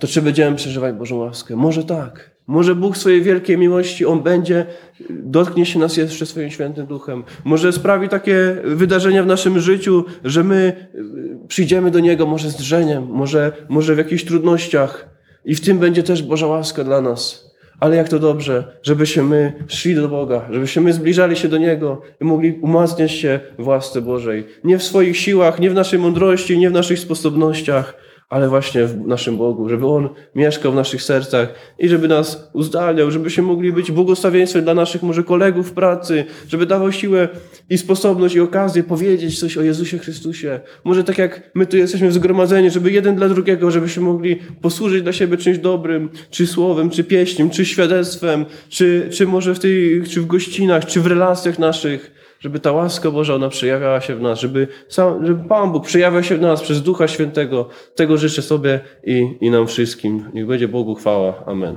to czy będziemy przeżywać Bożą łaskę? Może tak. Może Bóg swojej wielkiej miłości, On będzie, dotknie się nas jeszcze swoim świętym duchem. Może sprawi takie wydarzenia w naszym życiu, że my y, przyjdziemy do Niego może z drżeniem, może, może w jakichś trudnościach i w tym będzie też Boża łaska dla nas. Ale jak to dobrze, żebyśmy my szli do Boga, żebyśmy my zbliżali się do Niego i mogli umacniać się w łasce Bożej. Nie w swoich siłach, nie w naszej mądrości, nie w naszych sposobnościach, ale właśnie w naszym Bogu, żeby On mieszkał w naszych sercach i żeby nas uzdalniał, żebyśmy mogli być błogosławieństwem dla naszych może kolegów w pracy, żeby dawał siłę i sposobność i okazję powiedzieć coś o Jezusie Chrystusie. Może tak jak my tu jesteśmy zgromadzeni, żeby jeden dla drugiego, żebyśmy mogli posłużyć dla siebie czymś dobrym, czy słowem, czy pieśniem, czy świadectwem, czy, czy może w tych, czy w gościnach, czy w relacjach naszych żeby ta łaska Boża ona przejawiała się w nas, żeby, sam, żeby Pan Bóg przejawiał się w nas przez Ducha Świętego. Tego życzę sobie i, i nam wszystkim. Niech będzie Bogu chwała. Amen.